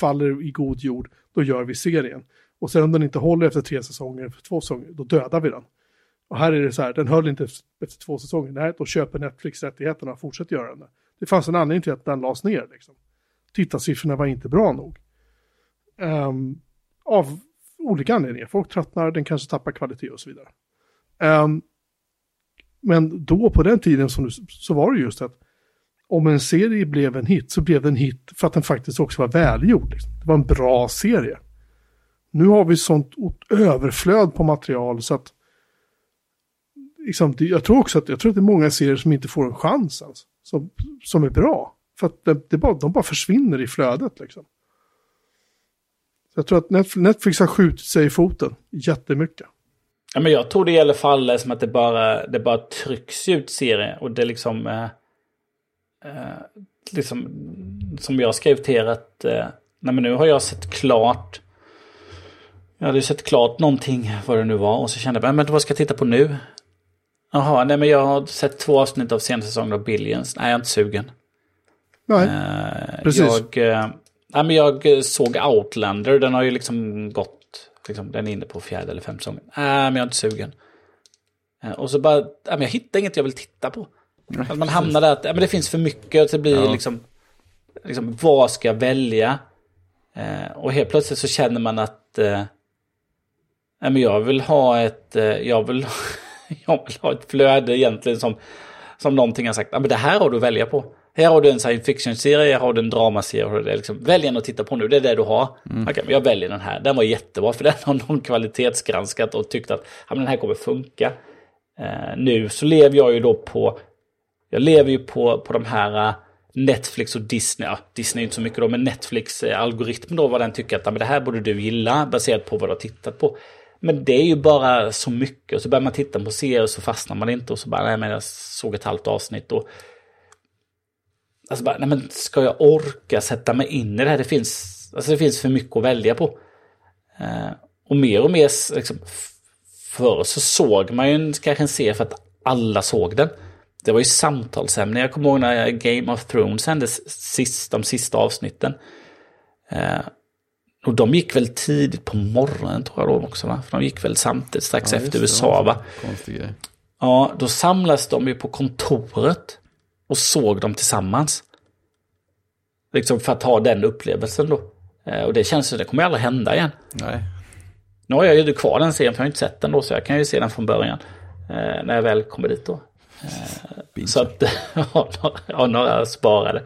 Speaker 2: faller i god jord, då gör vi serien. Och sen om den inte håller efter tre säsonger, efter två säsonger, då dödar vi den. Och här är det så här, den höll inte efter två säsonger. Nej, då köper Netflix rättigheterna och fortsätter göra den. Det fanns en anledning till att den lades ner. Liksom. Tittarsiffrorna var inte bra nog. Um, av olika anledningar. Folk tröttnar, den kanske tappar kvalitet och så vidare. Um, men då på den tiden som du, så var det just att om en serie blev en hit så blev den hit för att den faktiskt också var välgjord. Liksom. Det var en bra serie. Nu har vi sånt överflöd på material så att liksom, jag tror också att, jag tror att det är många serier som inte får en chans alltså, som, som är bra. För att det, det bara, de bara försvinner i flödet liksom. Jag tror att Netflix har skjutit sig i foten jättemycket.
Speaker 3: Ja, men jag tror det i alla fall som att det bara, det bara trycks ut serier. Och det liksom... Eh, eh, liksom som jag skrev till er att... Eh, nej, men nu har jag sett klart... Jag hade sett klart någonting, vad det nu var. Och så kände jag, men vad ska jag titta på nu? Jaha, nej men jag har sett två avsnitt av senaste säsongen av Billions. Nej, jag är inte sugen.
Speaker 2: Nej, uh, precis.
Speaker 3: Jag, uh, nej, men jag såg Outlander, den har ju liksom gått, liksom, den är inne på fjärde eller femte säsongen. Nej, men jag är inte sugen. Uh, och så bara, nej, men jag hittar inget jag vill titta på. Att man hamnar där att men det finns för mycket, att det blir ja. liksom, liksom, vad ska jag välja? och helt plötsligt så känner man att, nej men jag vill ha ett, jag vill <laughs> jag vill ha ett flöde egentligen som, som någonting har sagt, men det här har du att välja på. Här har du en science fiction-serie, här har du en dramaserie. Liksom, välj en att titta på nu, det är det du har. Mm. Men jag väljer den här. Den var jättebra, för <laughs> den har någon kvalitetsgranskat och tyckt att ja, men den här kommer funka. Uh, nu så lever jag ju då på, jag lever ju på, på de här uh, Netflix och Disney, ja, Disney är inte så mycket då, men Netflix uh, algoritm då, vad den tycker att men det här borde du gilla baserat på vad du har tittat på. Men det är ju bara så mycket. Och så börjar man titta på serier och så fastnar man inte. Och så bara, nej men jag såg ett halvt avsnitt. Och, alltså bara, nej men ska jag orka sätta mig in i det här? Det finns, alltså det finns för mycket att välja på. Eh, och mer och mer, liksom, förr så såg man ju kanske en serie för att alla såg den. Det var ju samtalsämne. Jag kommer ihåg när Game of Thrones hände sist, de sista avsnitten. Eh, och de gick väl tidigt på morgonen tror jag då också va? För de gick väl samtidigt strax ja, efter USA va? Ja, då samlas de ju på kontoret och såg dem tillsammans. Liksom för att ha den upplevelsen då. Eh, och det känns som det kommer aldrig hända igen.
Speaker 1: Nej.
Speaker 3: Nu har jag ju kvar den serien för jag har inte sett den då så jag kan ju se den från början. Eh, när jag väl kommer dit då. Eh, så att, <laughs> ja, några sparade.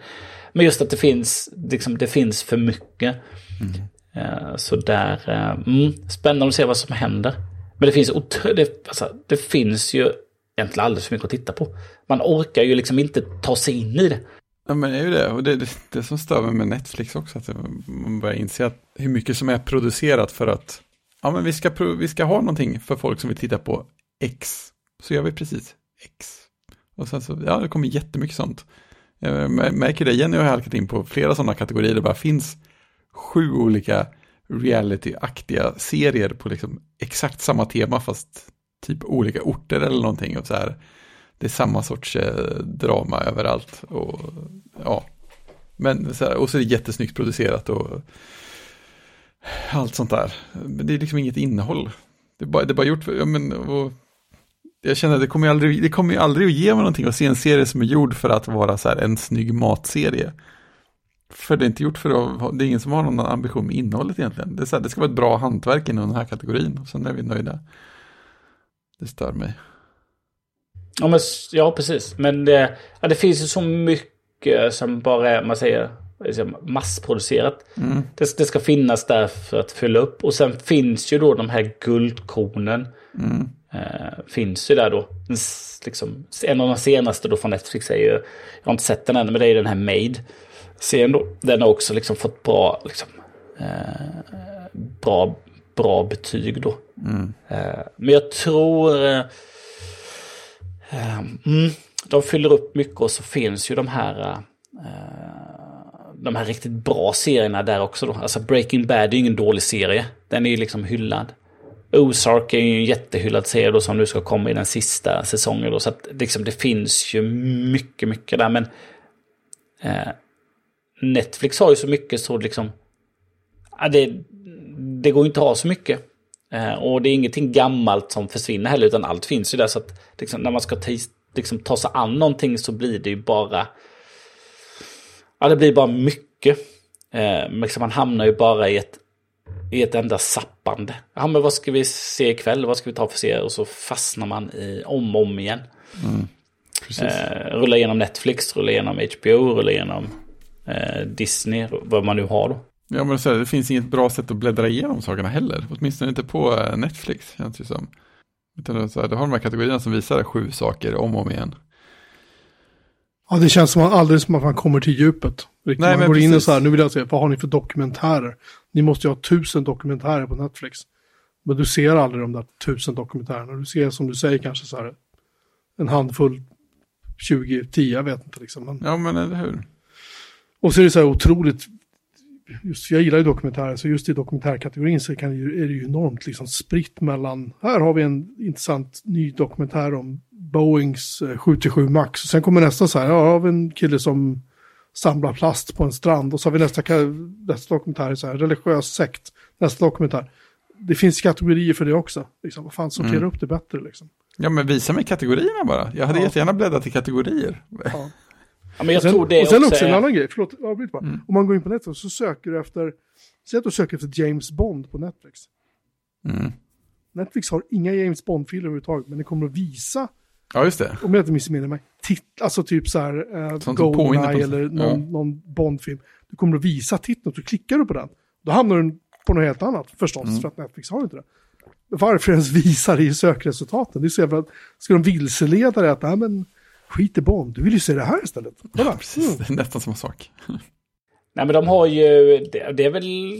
Speaker 3: Men just att det finns, liksom, det finns för mycket. Mm. Så där, mm, spännande att se vad som händer. Men det finns, det, alltså, det finns ju egentligen alldeles för mycket att titta på. Man orkar ju liksom inte ta sig in i det.
Speaker 1: Ja men det är ju det, och det är det, det som stör mig med Netflix också, att man börjar inse att hur mycket som är producerat för att, ja men vi ska, vi ska ha någonting för folk som vill titta på X, så gör vi precis X. Och sen så, ja det kommer jättemycket sånt. Eh, jag märker det igen när jag har halkat in på flera sådana kategorier. Det bara finns sju olika reality-aktiga serier på liksom exakt samma tema fast typ olika orter eller någonting. Och så här, det är samma sorts eh, drama överallt. Och, ja. Men så här, och så är det jättesnyggt producerat och allt sånt där. Men det är liksom inget innehåll. Det är bara, det är bara gjort, för, ja, men, och, jag känner att det kommer, aldrig, det kommer ju aldrig att ge mig någonting att se en serie som är gjord för att vara så här en snygg matserie. För det är inte gjort för att, det är ingen som har någon ambition med innehållet egentligen. Det, är så här, det ska vara ett bra hantverk inom den här kategorin och sen är vi nöjda. Det stör mig.
Speaker 3: Ja, men, ja precis. Men det, ja, det finns ju så mycket som bara är, man säger, liksom massproducerat. Mm. Det, det, ska finnas där för att fylla upp. Och sen finns ju då de här guldkornen. Mm. Eh, finns ju där då. Liksom, en av de senaste då från Netflix är ju, jag har inte sett den än, men det är den här Made. Serien då. Den har också liksom fått bra, liksom, eh, bra, bra betyg då. Mm. Eh, men jag tror... Eh, eh, mm, de fyller upp mycket och så finns ju de här... De här riktigt bra serierna där också då. Alltså Breaking Bad är ju ingen dålig serie. Den är ju liksom hyllad. Ozark är ju en jättehyllad serie då som nu ska komma i den sista säsongen då. Så att liksom det finns ju mycket, mycket där. Men eh, Netflix har ju så mycket så liksom... Ja, det, det går inte att ha så mycket. Eh, och det är ingenting gammalt som försvinner heller, utan allt finns ju där. Så att liksom, när man ska ta, liksom, ta sig an någonting så blir det ju bara... Ja, det blir bara mycket. Eh, liksom, man hamnar ju bara i ett, i ett enda sappande. Ja, men vad ska vi se ikväll? Vad ska vi ta för serie? Och så fastnar man i om och om igen. Mm, eh, rulla igenom Netflix, rulla igenom HBO, rulla igenom eh, Disney, vad man nu har då.
Speaker 1: Ja, men så det finns inget bra sätt att bläddra igenom sakerna heller. Åtminstone inte på eh, Netflix, känns det som. Utan så här, du har de här kategorierna som visar sju saker om och om igen.
Speaker 2: Ja, det känns som att aldrig som att man kommer till djupet. Nej, man går precis. in och så här, nu vill jag se, vad har ni för dokumentärer? Ni måste ju ha tusen dokumentärer på Netflix. Men du ser aldrig de där tusen dokumentärerna. Du ser som du säger kanske så här en handfull, 20, 10, jag vet inte liksom. Men...
Speaker 1: Ja, men eller hur.
Speaker 2: Och så är det så här otroligt, just, jag gillar ju dokumentärer, så just i dokumentärkategorin så kan är det ju enormt liksom spritt mellan, här har vi en intressant ny dokumentär om Boeings 737 eh, Max, och sen kommer nästa så här, ja, har vi en kille som samlar plast på en strand, och så har vi nästa, nästa dokumentär, så här, religiös sekt, nästa dokumentär. Det finns kategorier för det också, liksom, vad fan, sortera mm. upp det bättre liksom.
Speaker 1: Ja, men visa mig kategorierna bara. Jag hade ja. jättegärna bläddrat i kategorier. Ja.
Speaker 3: Ja, men jag sen, tror det
Speaker 2: och sen också, också en annan grej, förlåt, avbryt bara. Mm. Om man går in på Netflix så söker du efter, säg att du söker efter James Bond på Netflix. Mm. Netflix har inga James Bond-filer överhuvudtaget, men det kommer att visa,
Speaker 1: ja, just det.
Speaker 2: om jag inte missminner mig, titt, alltså typ så här, uh, Goldeneye eller någon, ja. någon Bond-film. Du kommer att visa titeln, och så klickar du på den. Då hamnar du på något helt annat förstås, mm. för att Netflix har inte det. Varför ens <laughs> visa det i sökresultaten? Det är så jävla, ska de vilseleda det att, nej men, skit i Bond, du vill ju se det här istället.
Speaker 1: Kolla. Ja, precis. Mm. Det är nästan samma sak. <laughs>
Speaker 3: Nej, men de har ju, det, det, är väl,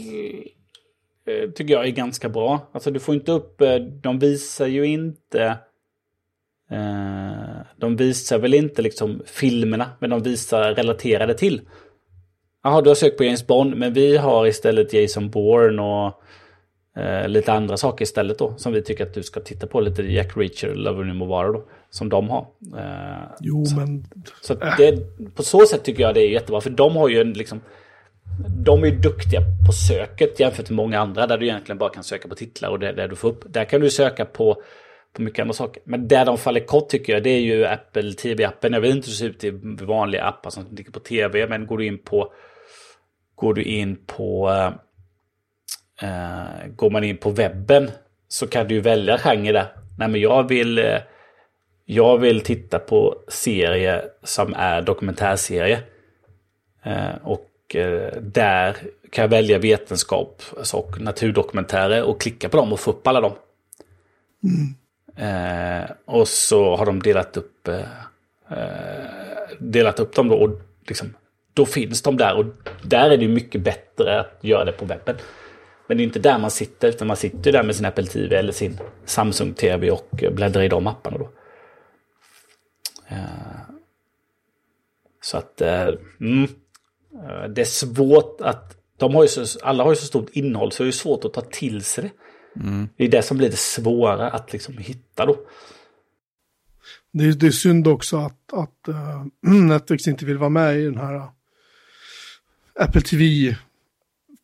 Speaker 3: eh, tycker jag är ganska bra. Alltså du får inte upp, eh, de visar ju inte, eh, de visar väl inte liksom filmerna, men de visar relaterade till. Jaha, du har sökt på James Bond, men vi har istället Jason Bourne och eh, lite andra saker istället då. Som vi tycker att du ska titta på. Lite Jack Reacher, Lover Nu Må Vara då. Som de har. Eh,
Speaker 2: jo,
Speaker 3: så,
Speaker 2: men...
Speaker 3: Så det, på så sätt tycker jag det är jättebra. För de har ju en liksom... De är ju duktiga på söket jämfört med många andra. Där du egentligen bara kan söka på titlar och det, det du får upp. Där kan du söka på på mycket andra saker. Men där de faller kort tycker jag det är ju Apple TV-appen. Jag vet inte hur det ser ut i vanliga appar som ligger på tv. Men går du in på Går du in på eh, går man in på webben så kan du välja genre där. Nej men jag vill, eh, jag vill titta på serier som är dokumentärserie. Eh, och eh, där kan jag välja vetenskap och naturdokumentärer och klicka på dem och få upp alla dem. Mm. Eh, och så har de delat upp, eh, eh, delat upp dem då och liksom, då finns de där och där är det mycket bättre att göra det på webben. Men det är inte där man sitter, utan man sitter där med sin Apple TV eller sin Samsung TV och bläddrar i de apparna då. Eh, Så att eh, mm, eh, det är svårt att... De har ju så, alla har ju så stort innehåll så det är svårt att ta till sig det.
Speaker 1: Mm.
Speaker 3: Det är det som blir det svåra att liksom hitta då.
Speaker 2: Det är, det är synd också att, att uh, <clears throat> Netflix inte vill vara med i den här Apple TV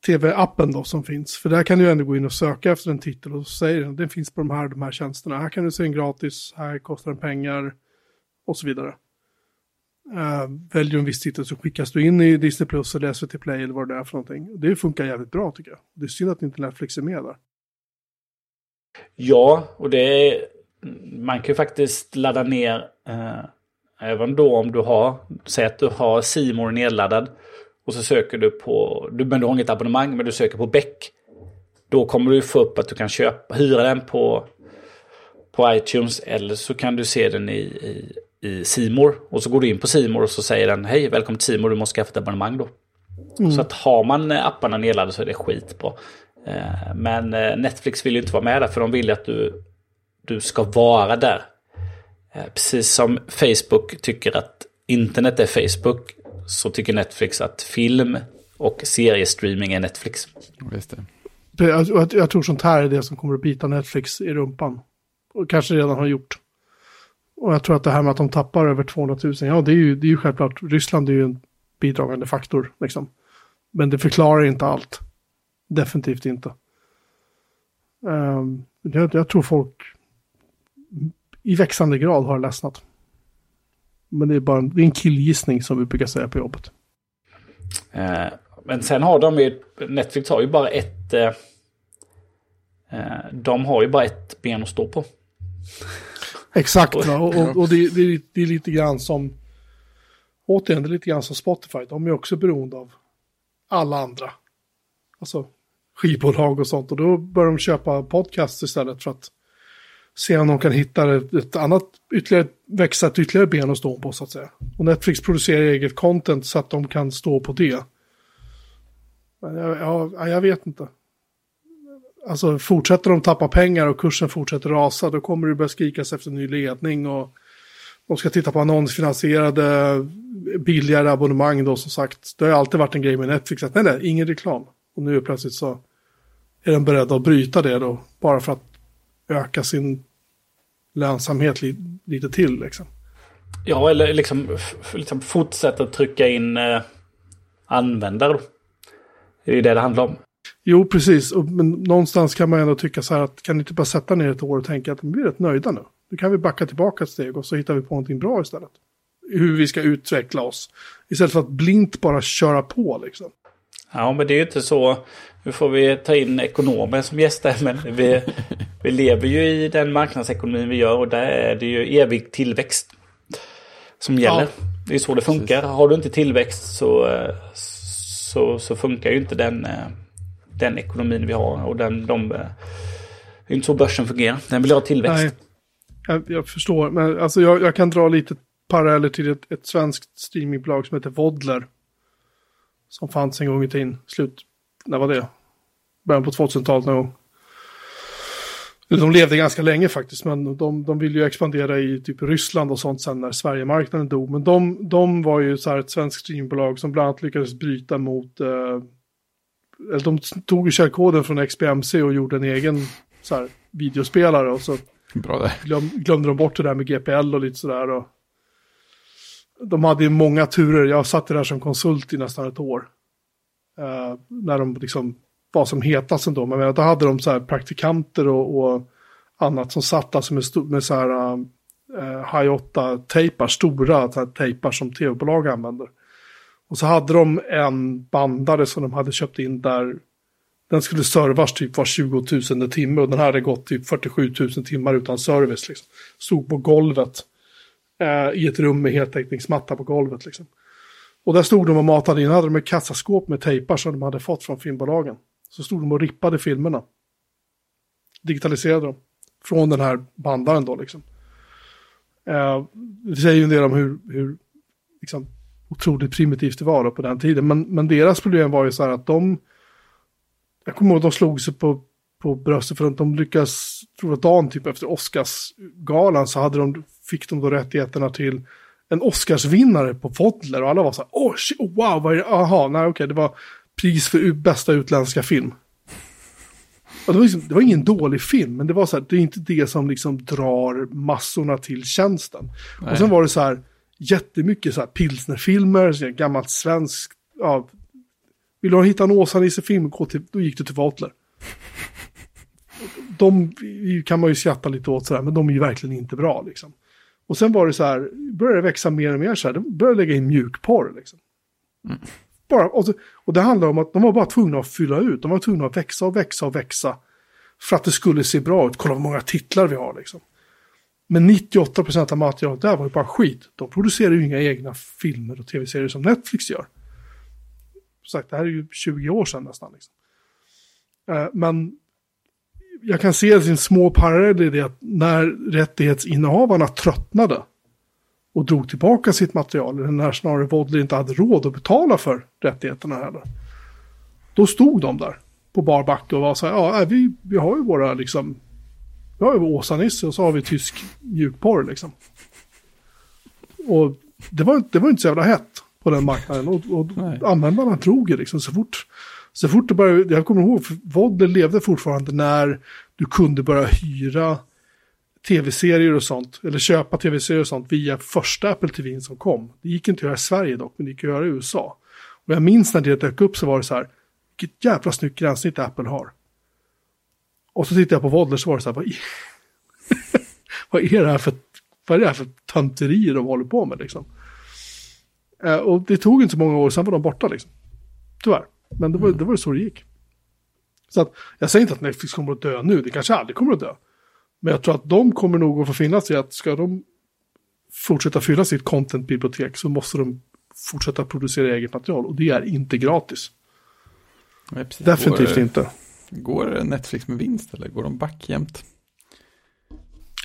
Speaker 2: tv-appen då som finns. För där kan du ändå gå in och söka efter en titel och så säger den, den finns på de här, de här tjänsterna. Här kan du se den gratis, här kostar den pengar och så vidare. Uh, väljer du en viss titel så skickas du in i Disney Plus eller SVT Play eller vad det är för någonting. Det funkar jävligt bra tycker jag. Det är synd att inte Netflix är med där.
Speaker 3: Ja, och det är... Man kan ju faktiskt ladda ner, eh, även då om du har, säg att du har Simor nedladdad och så söker du på, du, men du har inget abonnemang men du söker på Beck. Då kommer du få upp att du kan köpa, hyra den på, på iTunes eller så kan du se den i, i, i Simor. Och så går du in på Simor och så säger den hej välkommen till Simor du måste skaffa ett abonnemang då. Mm. Så att har man apparna nedladdade så är det skitbra. Eh, men eh, Netflix vill ju inte vara med där för de vill ju att du, du ska vara där. Eh, precis som Facebook tycker att internet är Facebook så tycker Netflix att film och seriestreaming är Netflix.
Speaker 1: Just det.
Speaker 2: Jag, jag, tror sånt här är det som kommer att bita Netflix i rumpan. Och kanske redan har gjort. Och jag tror att det här med att de tappar över 200 000, ja det är ju, det är ju självklart, Ryssland är ju en bidragande faktor liksom. Men det förklarar inte allt. Definitivt inte. Um, jag, jag, tror folk i växande grad har ledsnat. Men det är bara en, det är en killgissning som vi brukar säga på jobbet.
Speaker 3: Uh, men sen har de ju, Netflix har ju bara ett, uh, de har ju bara ett ben att stå på.
Speaker 2: Exakt, och, och, och det, det, det, är lite grann som, återigen, det är lite grann som Spotify. De är också beroende av alla andra. Alltså skivbolag och sånt. Och då börjar de köpa podcast istället för att se om de kan hitta ett annat, ytterligare, växa ett ytterligare ben att stå på så att säga. Och Netflix producerar eget content så att de kan stå på det. Men jag, jag, jag vet inte. Alltså fortsätter de tappa pengar och kursen fortsätter rasa då kommer det börja skrikas efter ny ledning och de ska titta på annonsfinansierade billigare abonnemang då som sagt. Det har alltid varit en grej med Netflix att nej, nej, ingen reklam. Och nu plötsligt så är de beredda att bryta det då, bara för att öka sin lönsamhet li lite till liksom.
Speaker 3: Ja, eller liksom, liksom fortsätta trycka in eh, användare. Det är ju det det handlar om.
Speaker 2: Jo, precis. Men någonstans kan man ändå tycka så här att kan ni inte bara sätta ner ett år och tänka att vi är rätt nöjda nu. Nu kan vi backa tillbaka ett steg och så hittar vi på någonting bra istället. Hur vi ska utveckla oss. Istället för att blint bara köra på liksom.
Speaker 3: Ja, men det är ju inte så. Nu får vi ta in ekonomer som gäster. Men vi, vi lever ju i den marknadsekonomin vi gör och där är det ju evig tillväxt som gäller. Ja. Det är så det funkar. Har du inte tillväxt så, så, så funkar ju inte den, den ekonomin vi har. Och den, de, det är inte så börsen fungerar. Den vill ha tillväxt. Nej,
Speaker 2: jag, jag förstår. Men alltså jag, jag, kan dra lite paralleller till ett, ett svenskt streamingbolag som heter Vodler. Som fanns en gång i tiden. Slut, när var det? Början på 2000-talet någon gång. De levde ganska länge faktiskt, men de, de ville ju expandera i typ Ryssland och sånt sen när Sverigemarknaden dog. Men de, de var ju så här ett svenskt streambolag som bland annat lyckades bryta mot... Eh, de tog ju källkoden från XBMC och gjorde en egen så här, videospelare och så
Speaker 1: Bra där.
Speaker 2: Glöm, glömde de bort det där med GPL och lite sådär. Och de hade ju många turer. Jag satt där som konsult i nästan ett år. Uh, när de liksom var som hetast ändå. Men då hade de så här praktikanter och, och annat som satt alltså med, med så här uh, high 8-tejpar, stora så här, tejpar som tv-bolag använder. Och så hade de en bandare som de hade köpt in där den skulle servas typ var 20 000 timme och den hade gått typ 47 000 timmar utan service. Liksom. Stod på golvet eh, i ett rum med heltäckningsmatta på golvet. Liksom. Och där stod de och matade in, hade de ett kassaskåp med tejpar som de hade fått från filmbolagen. Så stod de och rippade filmerna. Digitaliserade dem. Från den här bandaren då liksom. Eh, det säger ju en del om hur, hur liksom, otroligt primitivt det var då på den tiden. Men, men deras problem var ju så här att de jag kommer ihåg att de slog sig på, på bröstet för att de lyckas, tror jag dagen typ efter Oscarsgalan så hade de, fick de då rättigheterna till en Oscarsvinnare på Fodler och alla var så här, åh, shit, wow, vad är det? Aha, nej okej, det var pris för bästa utländska film. Det, var liksom, det var ingen dålig film, men det var så här, det är inte det som liksom drar massorna till tjänsten.
Speaker 1: Nej.
Speaker 2: Och sen var det så här, jättemycket så här pilsnerfilmer, så här gammalt svenskt, ja, vill du hitta en Åsa-Nisse-film, gå till- då gick du till Fodler. De kan man ju skratta lite åt sådär, men de är ju verkligen inte bra liksom. Och sen var det så här, började det växa mer och mer så här, de började lägga in mjukporr liksom. Bara, och, och det handlar om att de var bara tvungna att fylla ut, de var tvungna att växa och växa och växa. För att det skulle se bra ut, kolla hur många titlar vi har liksom. Men 98% av materialet där var ju bara skit. De producerar ju inga egna filmer och tv-serier som Netflix gör. Som sagt, det här är ju 20 år sedan nästan. Liksom. Eh, men jag kan se sin små parallell i det att när rättighetsinnehavarna tröttnade och drog tillbaka sitt material, när snarare Vodler inte hade råd att betala för rättigheterna heller. Då stod de där på bar backe och var så här, ja, vi, vi har ju våra liksom, vi har ju Åsa-Nisse och så har vi tysk mjukporr liksom. Och det var, det var inte så jävla hett på den marknaden. Och, och
Speaker 1: Nej.
Speaker 2: användarna drog det liksom så fort. Så fort det började, jag kommer ihåg, Vodler levde fortfarande när du kunde börja hyra tv-serier och sånt, eller köpa tv-serier och sånt via första Apple TV som kom. Det gick inte att göra i Sverige dock, men det gick att göra i USA. Och jag minns när det dök upp så var det så här, vilket jävla snyggt gränssnitt Apple har. Och så tittade jag på Vodler så var det så här, vad, i, <laughs> vad är det här för, vad är det här för tönterier de håller på med liksom? Eh, och det tog inte så många år, sen var de borta liksom. Tyvärr. Men det var, det var så det gick. Så att, jag säger inte att Netflix kommer att dö nu, det kanske aldrig kommer att dö. Men jag tror att de kommer nog att få finnas i att ska de fortsätta fylla sitt contentbibliotek så måste de fortsätta producera eget material och det är inte gratis.
Speaker 1: Nej.
Speaker 2: Definitivt
Speaker 1: går,
Speaker 2: inte.
Speaker 1: Går Netflix med vinst eller går de back jämt?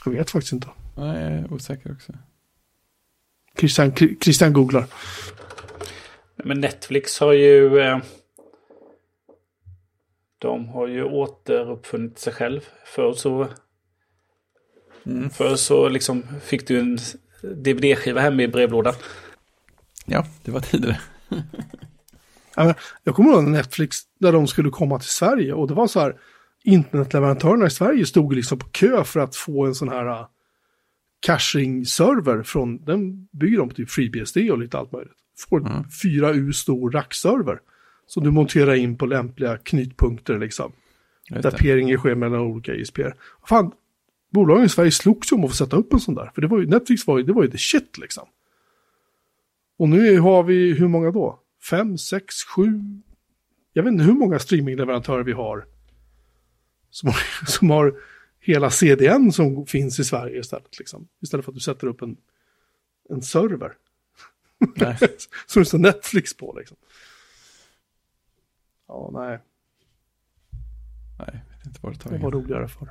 Speaker 2: Jag vet faktiskt inte.
Speaker 1: Nej, jag är osäker också.
Speaker 2: Christian, Christian googlar.
Speaker 3: Men Netflix har ju... eh, De har ju återuppfunnit sig själv. Förr så...
Speaker 1: Mm.
Speaker 3: Förr så liksom fick du en DVD-skiva hem i brevlådan.
Speaker 1: Ja, det var tidigare.
Speaker 2: Jag kommer ihåg Netflix, när de skulle komma till Sverige och det var så här, internetleverantörerna i Sverige stod liksom på kö för att få en sån här uh, caching-server från, den bygger de på typ FreeBSD och lite allt möjligt. Får
Speaker 1: Mm.
Speaker 2: 4U stor rackserver som du monterar in på lämpliga knytpunkter liksom. Där
Speaker 1: det.
Speaker 2: peeringen sker mellan olika ISPR. Fan, bolagen i Sverige slogs ju om att få sätta upp en sån där. För det var ju, Netflix var ju, det var ju the shit liksom. Och nu har vi, hur många då? Fem, sex, sju? Jag vet inte hur många streamingleverantörer vi har. Som har, <laughs> som har hela CDN som finns i Sverige istället. Liksom. Istället för att du sätter upp en, en server. <laughs> Som det står Netflix på liksom. Ja, nej.
Speaker 1: Nej, jag vet inte vad det tar
Speaker 2: Det var roligare för.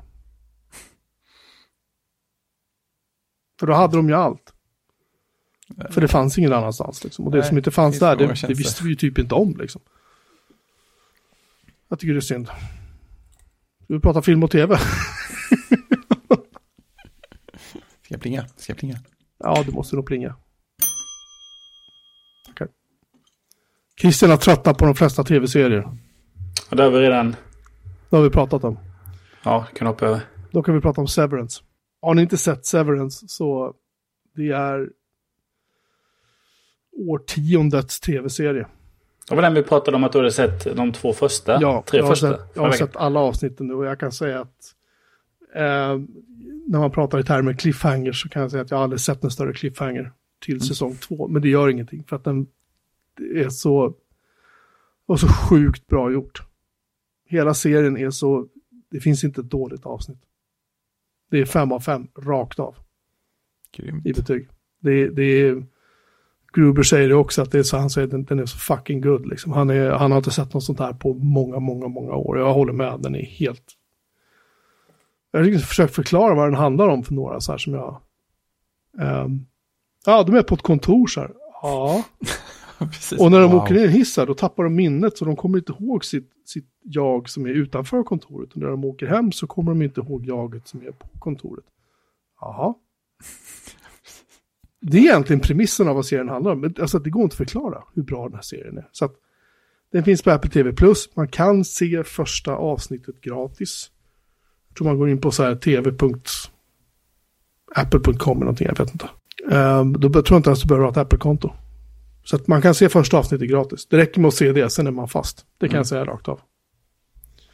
Speaker 2: För då hade de ju allt. För det fanns ingen annanstans liksom. Och det
Speaker 1: Nej,
Speaker 2: som inte fanns där, det, det visste vi ju typ inte om liksom. Jag tycker det är synd. Ska vi prata film och tv? <laughs>
Speaker 1: Ska jag plinga? Ska jag plinga?
Speaker 2: Ja, det måste nog plinga. Okej. Christian har tröttnat på de flesta tv-serier.
Speaker 3: Och där har vi redan...
Speaker 2: Det har vi pratat om.
Speaker 3: Ja, kan hoppa över.
Speaker 2: Då kan vi prata om Severance. Har ni inte sett Severance så det är årtiondets tv-serie.
Speaker 3: Det var den vi pratade om att du hade sett de två första.
Speaker 2: Ja,
Speaker 3: tre
Speaker 2: jag har,
Speaker 3: första.
Speaker 2: sett, jag har sett alla avsnitten nu och jag kan säga att eh, när man pratar i termer cliffhanger så kan jag säga att jag aldrig sett en större cliffhanger till säsong två. Men det gör ingenting för att den är så, och så sjukt bra gjort. Hela serien är så, det finns inte ett dåligt avsnitt. Det är fem av fem, rakt av
Speaker 1: Grymt.
Speaker 2: i betyg. Det, det är, Gruber säger det också, att det är så, han säger att den, den är så fucking good. Liksom. Han, är, han har inte sett något sånt här på många, många, många år. Jag håller med, den är helt... Jag har försökt förklara vad den handlar om för några så här som jag... Ehm, ja, de är på ett kontor så här. Ja. <laughs> <laughs>
Speaker 1: Precis.
Speaker 2: Och när de
Speaker 1: Wow.
Speaker 2: åker ner i en hiss här, då tappar de minnet så de kommer inte ihåg sitt, sitt jag som är utanför kontoret. Och när de åker hem så kommer de inte ihåg jaget som är på kontoret. Jaha. <laughs> det är egentligen premissen av vad serien handlar om. Alltså det går inte att förklara hur bra den här serien är. Så att, den finns på Apple TV+. Man kan se första avsnittet gratis. Jag tror man går in på så här tv.apple.com eller någonting, jag vet inte. Um, då tror jag inte ens du behöver ha ett Apple-konto. Så att man kan se första avsnittet gratis. Det räcker med att se det, sen är man fast. Det kan
Speaker 3: Mm.
Speaker 2: jag säga rakt av.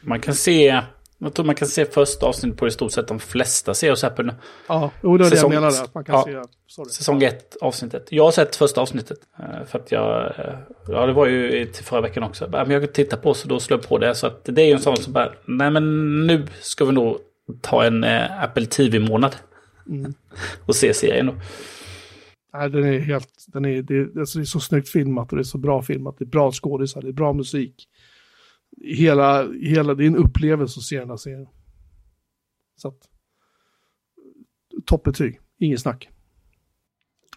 Speaker 3: Man kan se, jag tror man kan se första avsnittet på i stort sett de flesta serier nu.
Speaker 2: Ja, jo, det det
Speaker 3: Säsong-
Speaker 2: jag menade. Att man kan
Speaker 3: ja.
Speaker 2: se, sorry.
Speaker 3: Säsong 1, avsnittet. Jag har sett första avsnittet. eh, För att jag, eh, ja det var ju till förra veckan också. Men jag tittar på så då slår jag på det. Så att det är ju en sån som bara, nej men nu ska vi nog ta en eh, Apple TV-månad.
Speaker 2: Mm. <laughs>
Speaker 3: Och se serien då.
Speaker 2: Nej, den är helt, den är, det, alltså det är så snyggt filmat och det är så bra filmat. Det är bra skådisar, det är bra musik. Hela, hela, är en upplevelse att se den här serien. Så att, toppbetyg, inget snack.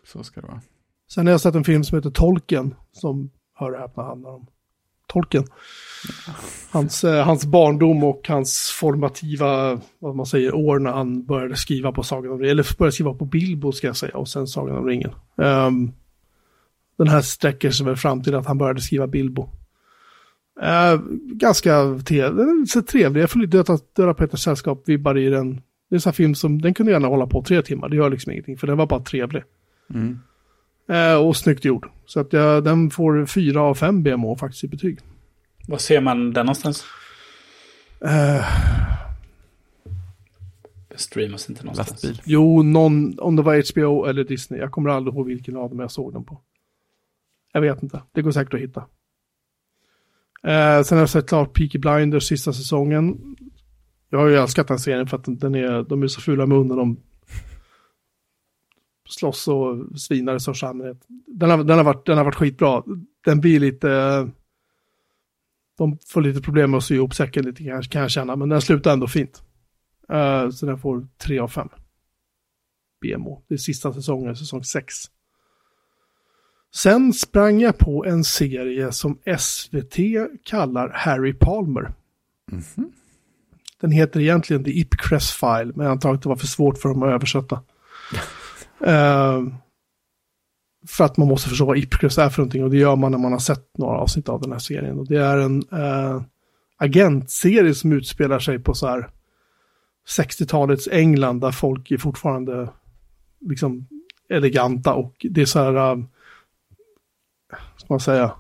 Speaker 1: Så ska det vara.
Speaker 2: Sen har jag sett en film som heter Tolken, som hör och häpna handlar om Tolken. Hans, eh, hans barndom och hans formativa, vad man säger, år när han började skriva på Sagan om ringen, eller började skriva på Bilbo ska jag säga, och sen Sagan om ringen. Ehm, den här sträcker sig väl fram till att han började skriva Bilbo. Uh, ganska så trevlig, jag får lite döda, döda Peters sällskap-vibbar i den. Det är en sån här film som, den kunde gärna hålla på tre timmar, det gör liksom ingenting, för den var bara trevlig.
Speaker 1: Mm.
Speaker 2: Eh, och snyggt gjord. Så att jag, den får fyra av fem BMO faktiskt i betyg.
Speaker 3: Var ser man den någonstans? Det streamas inte någonstans.
Speaker 1: Lastbil.
Speaker 2: jo, någon, om det var HBO eller Disney. Jag kommer aldrig ihåg vilken av dem jag såg den på. Jag vet inte. Det går säkert att hitta. Eh, sen har jag sett klart Peaky Blinders sista säsongen. Jag har ju älskat den serien för att den- är, de är så fula med munnen. De slåss och svinar i största allmänhet. Den har, den, har varit, den har varit skitbra. Den blir lite... eh, De får lite problem med att sy ihop säcken lite kan, kan jag känna, men den slutar ändå fint. Eh, så den får 3 av 5. BMO. Det är sista säsongen, säsong 6. Sen sprang jag på en serie som SVT kallar Harry Palmer.
Speaker 1: Mhm.
Speaker 2: Den heter egentligen The Ipcress File, men jag antar att det var för svårt för dem att översätta. <laughs> Eh, för att man måste förstå vad Ipcress är för någonting och det gör man när man har sett några avsnitt av den här serien. Och det är en uh, agentserie som utspelar sig på så här 60-talets England där folk är fortfarande liksom eleganta och det är så här, äh, ska man säga,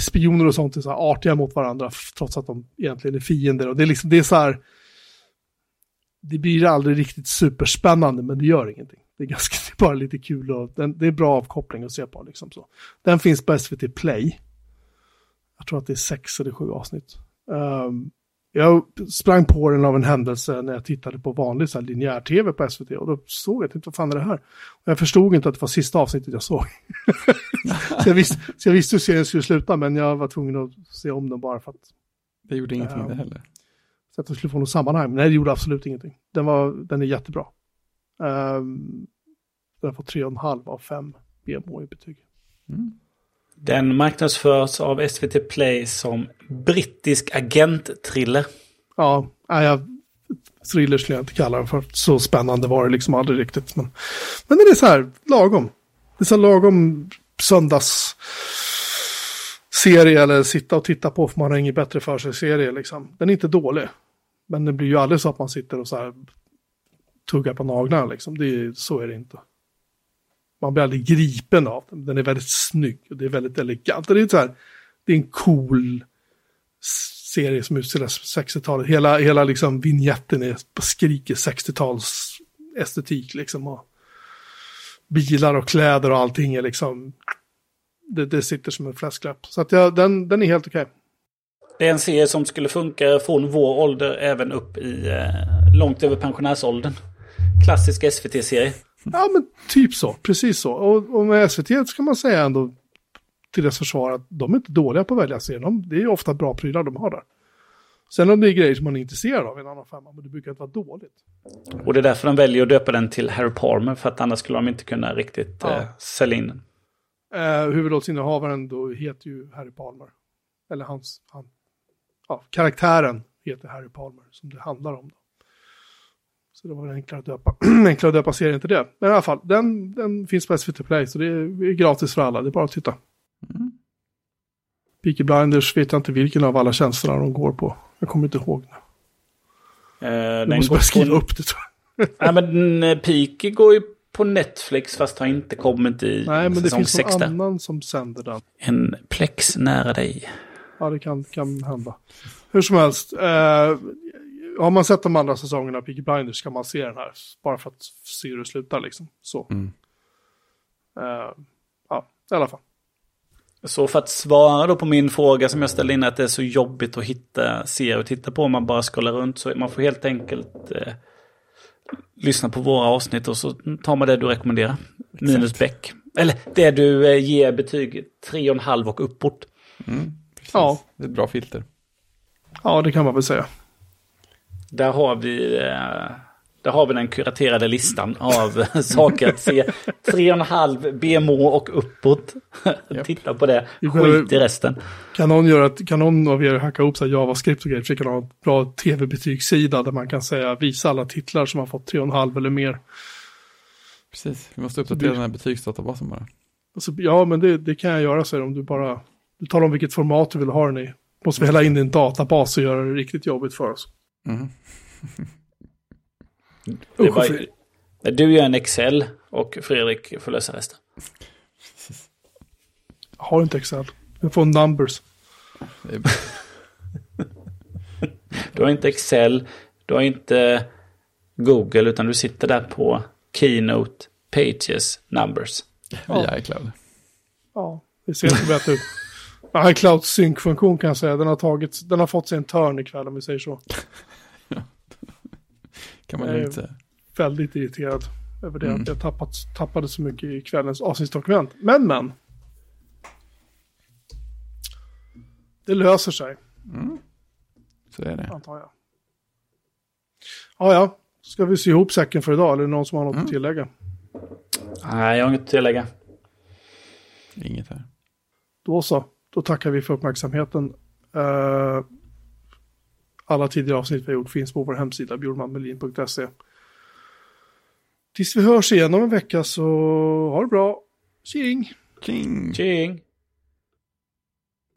Speaker 2: spioner och sånt är så här artiga mot varandra trots att de egentligen är fiender. Och det är liksom, det är så här, det blir aldrig riktigt superspännande men det gör ingenting. Det är ganska, <laughs> det är bara lite kul och den, det är bra avkoppling att se på liksom så. Den finns på SVT Play. Jag tror att det är sex eller sju avsnitt. Um, jag sprang på den av en händelse när jag tittade på vanlig linjär-tv på SVT och då såg jag, jag tänkte, vad fan är det här? Och jag förstod inte att det var sista avsnittet jag såg. <laughs> så, jag visste, så jag visste hur serien skulle sluta men jag var tvungen att se om den bara för att,
Speaker 1: Det gjorde ingenting
Speaker 2: Ja.
Speaker 1: det heller.
Speaker 2: så att det skulle få något sammanhang. Men nej, det gjorde absolut ingenting. Den, var, den är jättebra. Um, den får 3,5 av 5 BMO i betyg.
Speaker 1: Mm.
Speaker 3: Den marknadsförs av SVT Play som brittisk agent-thriller.
Speaker 2: Ja, jag, thriller skulle jag inte kalla den för. Så spännande var det liksom aldrig riktigt. Men, men det är så här, lagom. Det är så här lagom söndags serie eller sitta och titta på för man har inget bättre för sig serie liksom. Den är inte dålig. Men det blir ju aldrig så att man sitter och så här tugga på naglarna liksom. Det är, så är det inte. Man blir aldrig gripen av den. Den är väldigt snygg och det är väldigt elegant. Och det är så här, det är en cool serie som utspelar sig på 60-talet. Hela, hela liksom vignetten är, skriker 60-tals estetik liksom. Och bilar och kläder och allting är liksom, det, det sitter som en fläsklapp. Så att ja, den, den är helt okej.
Speaker 3: Det är en serie som skulle funka från vår ålder även upp i eh, långt över pensionärsåldern. Klassisk SVT-serie.
Speaker 2: Ja, men typ så. Precis så. Och, och med SVT ska man säga ändå till dess försvar att de är inte dåliga på att välja serier. De, det är ofta bra prylar de har där. Sen om det är grejer som man är intresserad av i en annan femma, men det brukar inte vara dåligt.
Speaker 3: Och det är därför de väljer att döpa den till Harry Palmer. För att annars skulle de inte kunna riktigt
Speaker 2: Ja.
Speaker 3: eh, sälja in den.
Speaker 2: Eh, huvudrollsinnehavaren då heter ju Harry Palmer. Eller hans, han, ja, karaktären heter Harry Palmer, som det handlar om. Då. Så det var enklare att döpa, <clears throat> enklare att döpa serien till det. Men i alla fall, den, den finns på SVT Play så det är gratis för alla, det är bara att titta.
Speaker 1: Mm.
Speaker 2: Peaky Blinders vet jag inte vilken av alla tjänsterna de går på. Jag kommer inte ihåg nu.
Speaker 3: Eh, den
Speaker 2: måste bara skriva
Speaker 3: på,
Speaker 2: upp det tror jag. <laughs>
Speaker 3: Nej, men eh, Peaky går ju på Netflix fast har inte kommit i
Speaker 2: Nej, men det finns
Speaker 3: 6
Speaker 2: någon annan som sänder den.
Speaker 3: En plex nära dig.
Speaker 2: Ja, det kan, kan hända. Hur som helst, eh, har man sett de andra säsongerna av Peaky Blinders ska man se den här. Bara för att se hur det slutar liksom. Så.
Speaker 1: Mm.
Speaker 2: Eh, ja, i alla fall.
Speaker 3: Så för att svara då på min fråga som jag ställde in att det är så jobbigt att hitta serier att titta på om man bara scrollar runt. Så man får helt enkelt eh, lyssna på våra avsnitt och så tar man det du rekommenderar. Minus Beck. Eller det du eh, ger betyg 3,5 och uppåt.
Speaker 1: Mm.
Speaker 2: Ja.
Speaker 1: Det är ett bra filter.
Speaker 2: Ja, det kan man väl säga.
Speaker 3: Där har vi, eh, där har vi den kuraterade listan av <laughs> saker att se. 3,5 BMO och uppåt.
Speaker 1: Japp.
Speaker 3: Titta på det. Skit i resten.
Speaker 2: Kan någon, göra, ett- kan någon av er hacka ihop så här JavaScript och grejer? Försöka ha en bra tv-betygssida där man kan säga visa alla titlar som har fått 3,5 eller mer.
Speaker 1: Precis. Vi måste uppdatera den här betygsdatabasen bara.
Speaker 2: Alltså, ja, men det, det kan jag göra, så om du bara... Du talar om vilket format du vill ha den i. Måste vi hälla in i en databas och göra det riktigt jobbigt för oss.
Speaker 1: Mm.
Speaker 3: Det bara, du gör en Excel och Fredrik får lösa resten.
Speaker 2: Jag har inte Excel. Jag får numbers. <laughs>
Speaker 3: Du har inte Excel, du har inte Google, utan du sitter där på Keynote, Pages, Numbers.
Speaker 1: via iCloud.
Speaker 2: Ja, det ser inte bättre ut. <laughs> Ja, iCloud sync-funktion kan jag säga. Den har, tagit, den har fått sig en törn ikväll om vi säger så.
Speaker 1: Kan man lugnt säga.
Speaker 2: Väldigt irriterad över det.
Speaker 1: Mm.
Speaker 2: Att jag tappat, tappade så mycket i kvällens avsnittsdokument. Men, men. Det löser sig,
Speaker 1: Så är det.
Speaker 2: antar jag. Ja, ja. Ska vi sy ihop säcken för idag? Eller är det någon som har något
Speaker 1: Mm.
Speaker 2: att tillägga?
Speaker 3: Nej, jag har inget att tillägga.
Speaker 1: Inget här.
Speaker 2: Då så. Då tackar vi för uppmärksamheten. Eh, alla tidigare avsnitt vi har gjort finns på vår hemsida bjurmanmelin.se. Tills vi hörs igen om en vecka så ha det bra. Tjing!
Speaker 1: King.
Speaker 3: Tjing!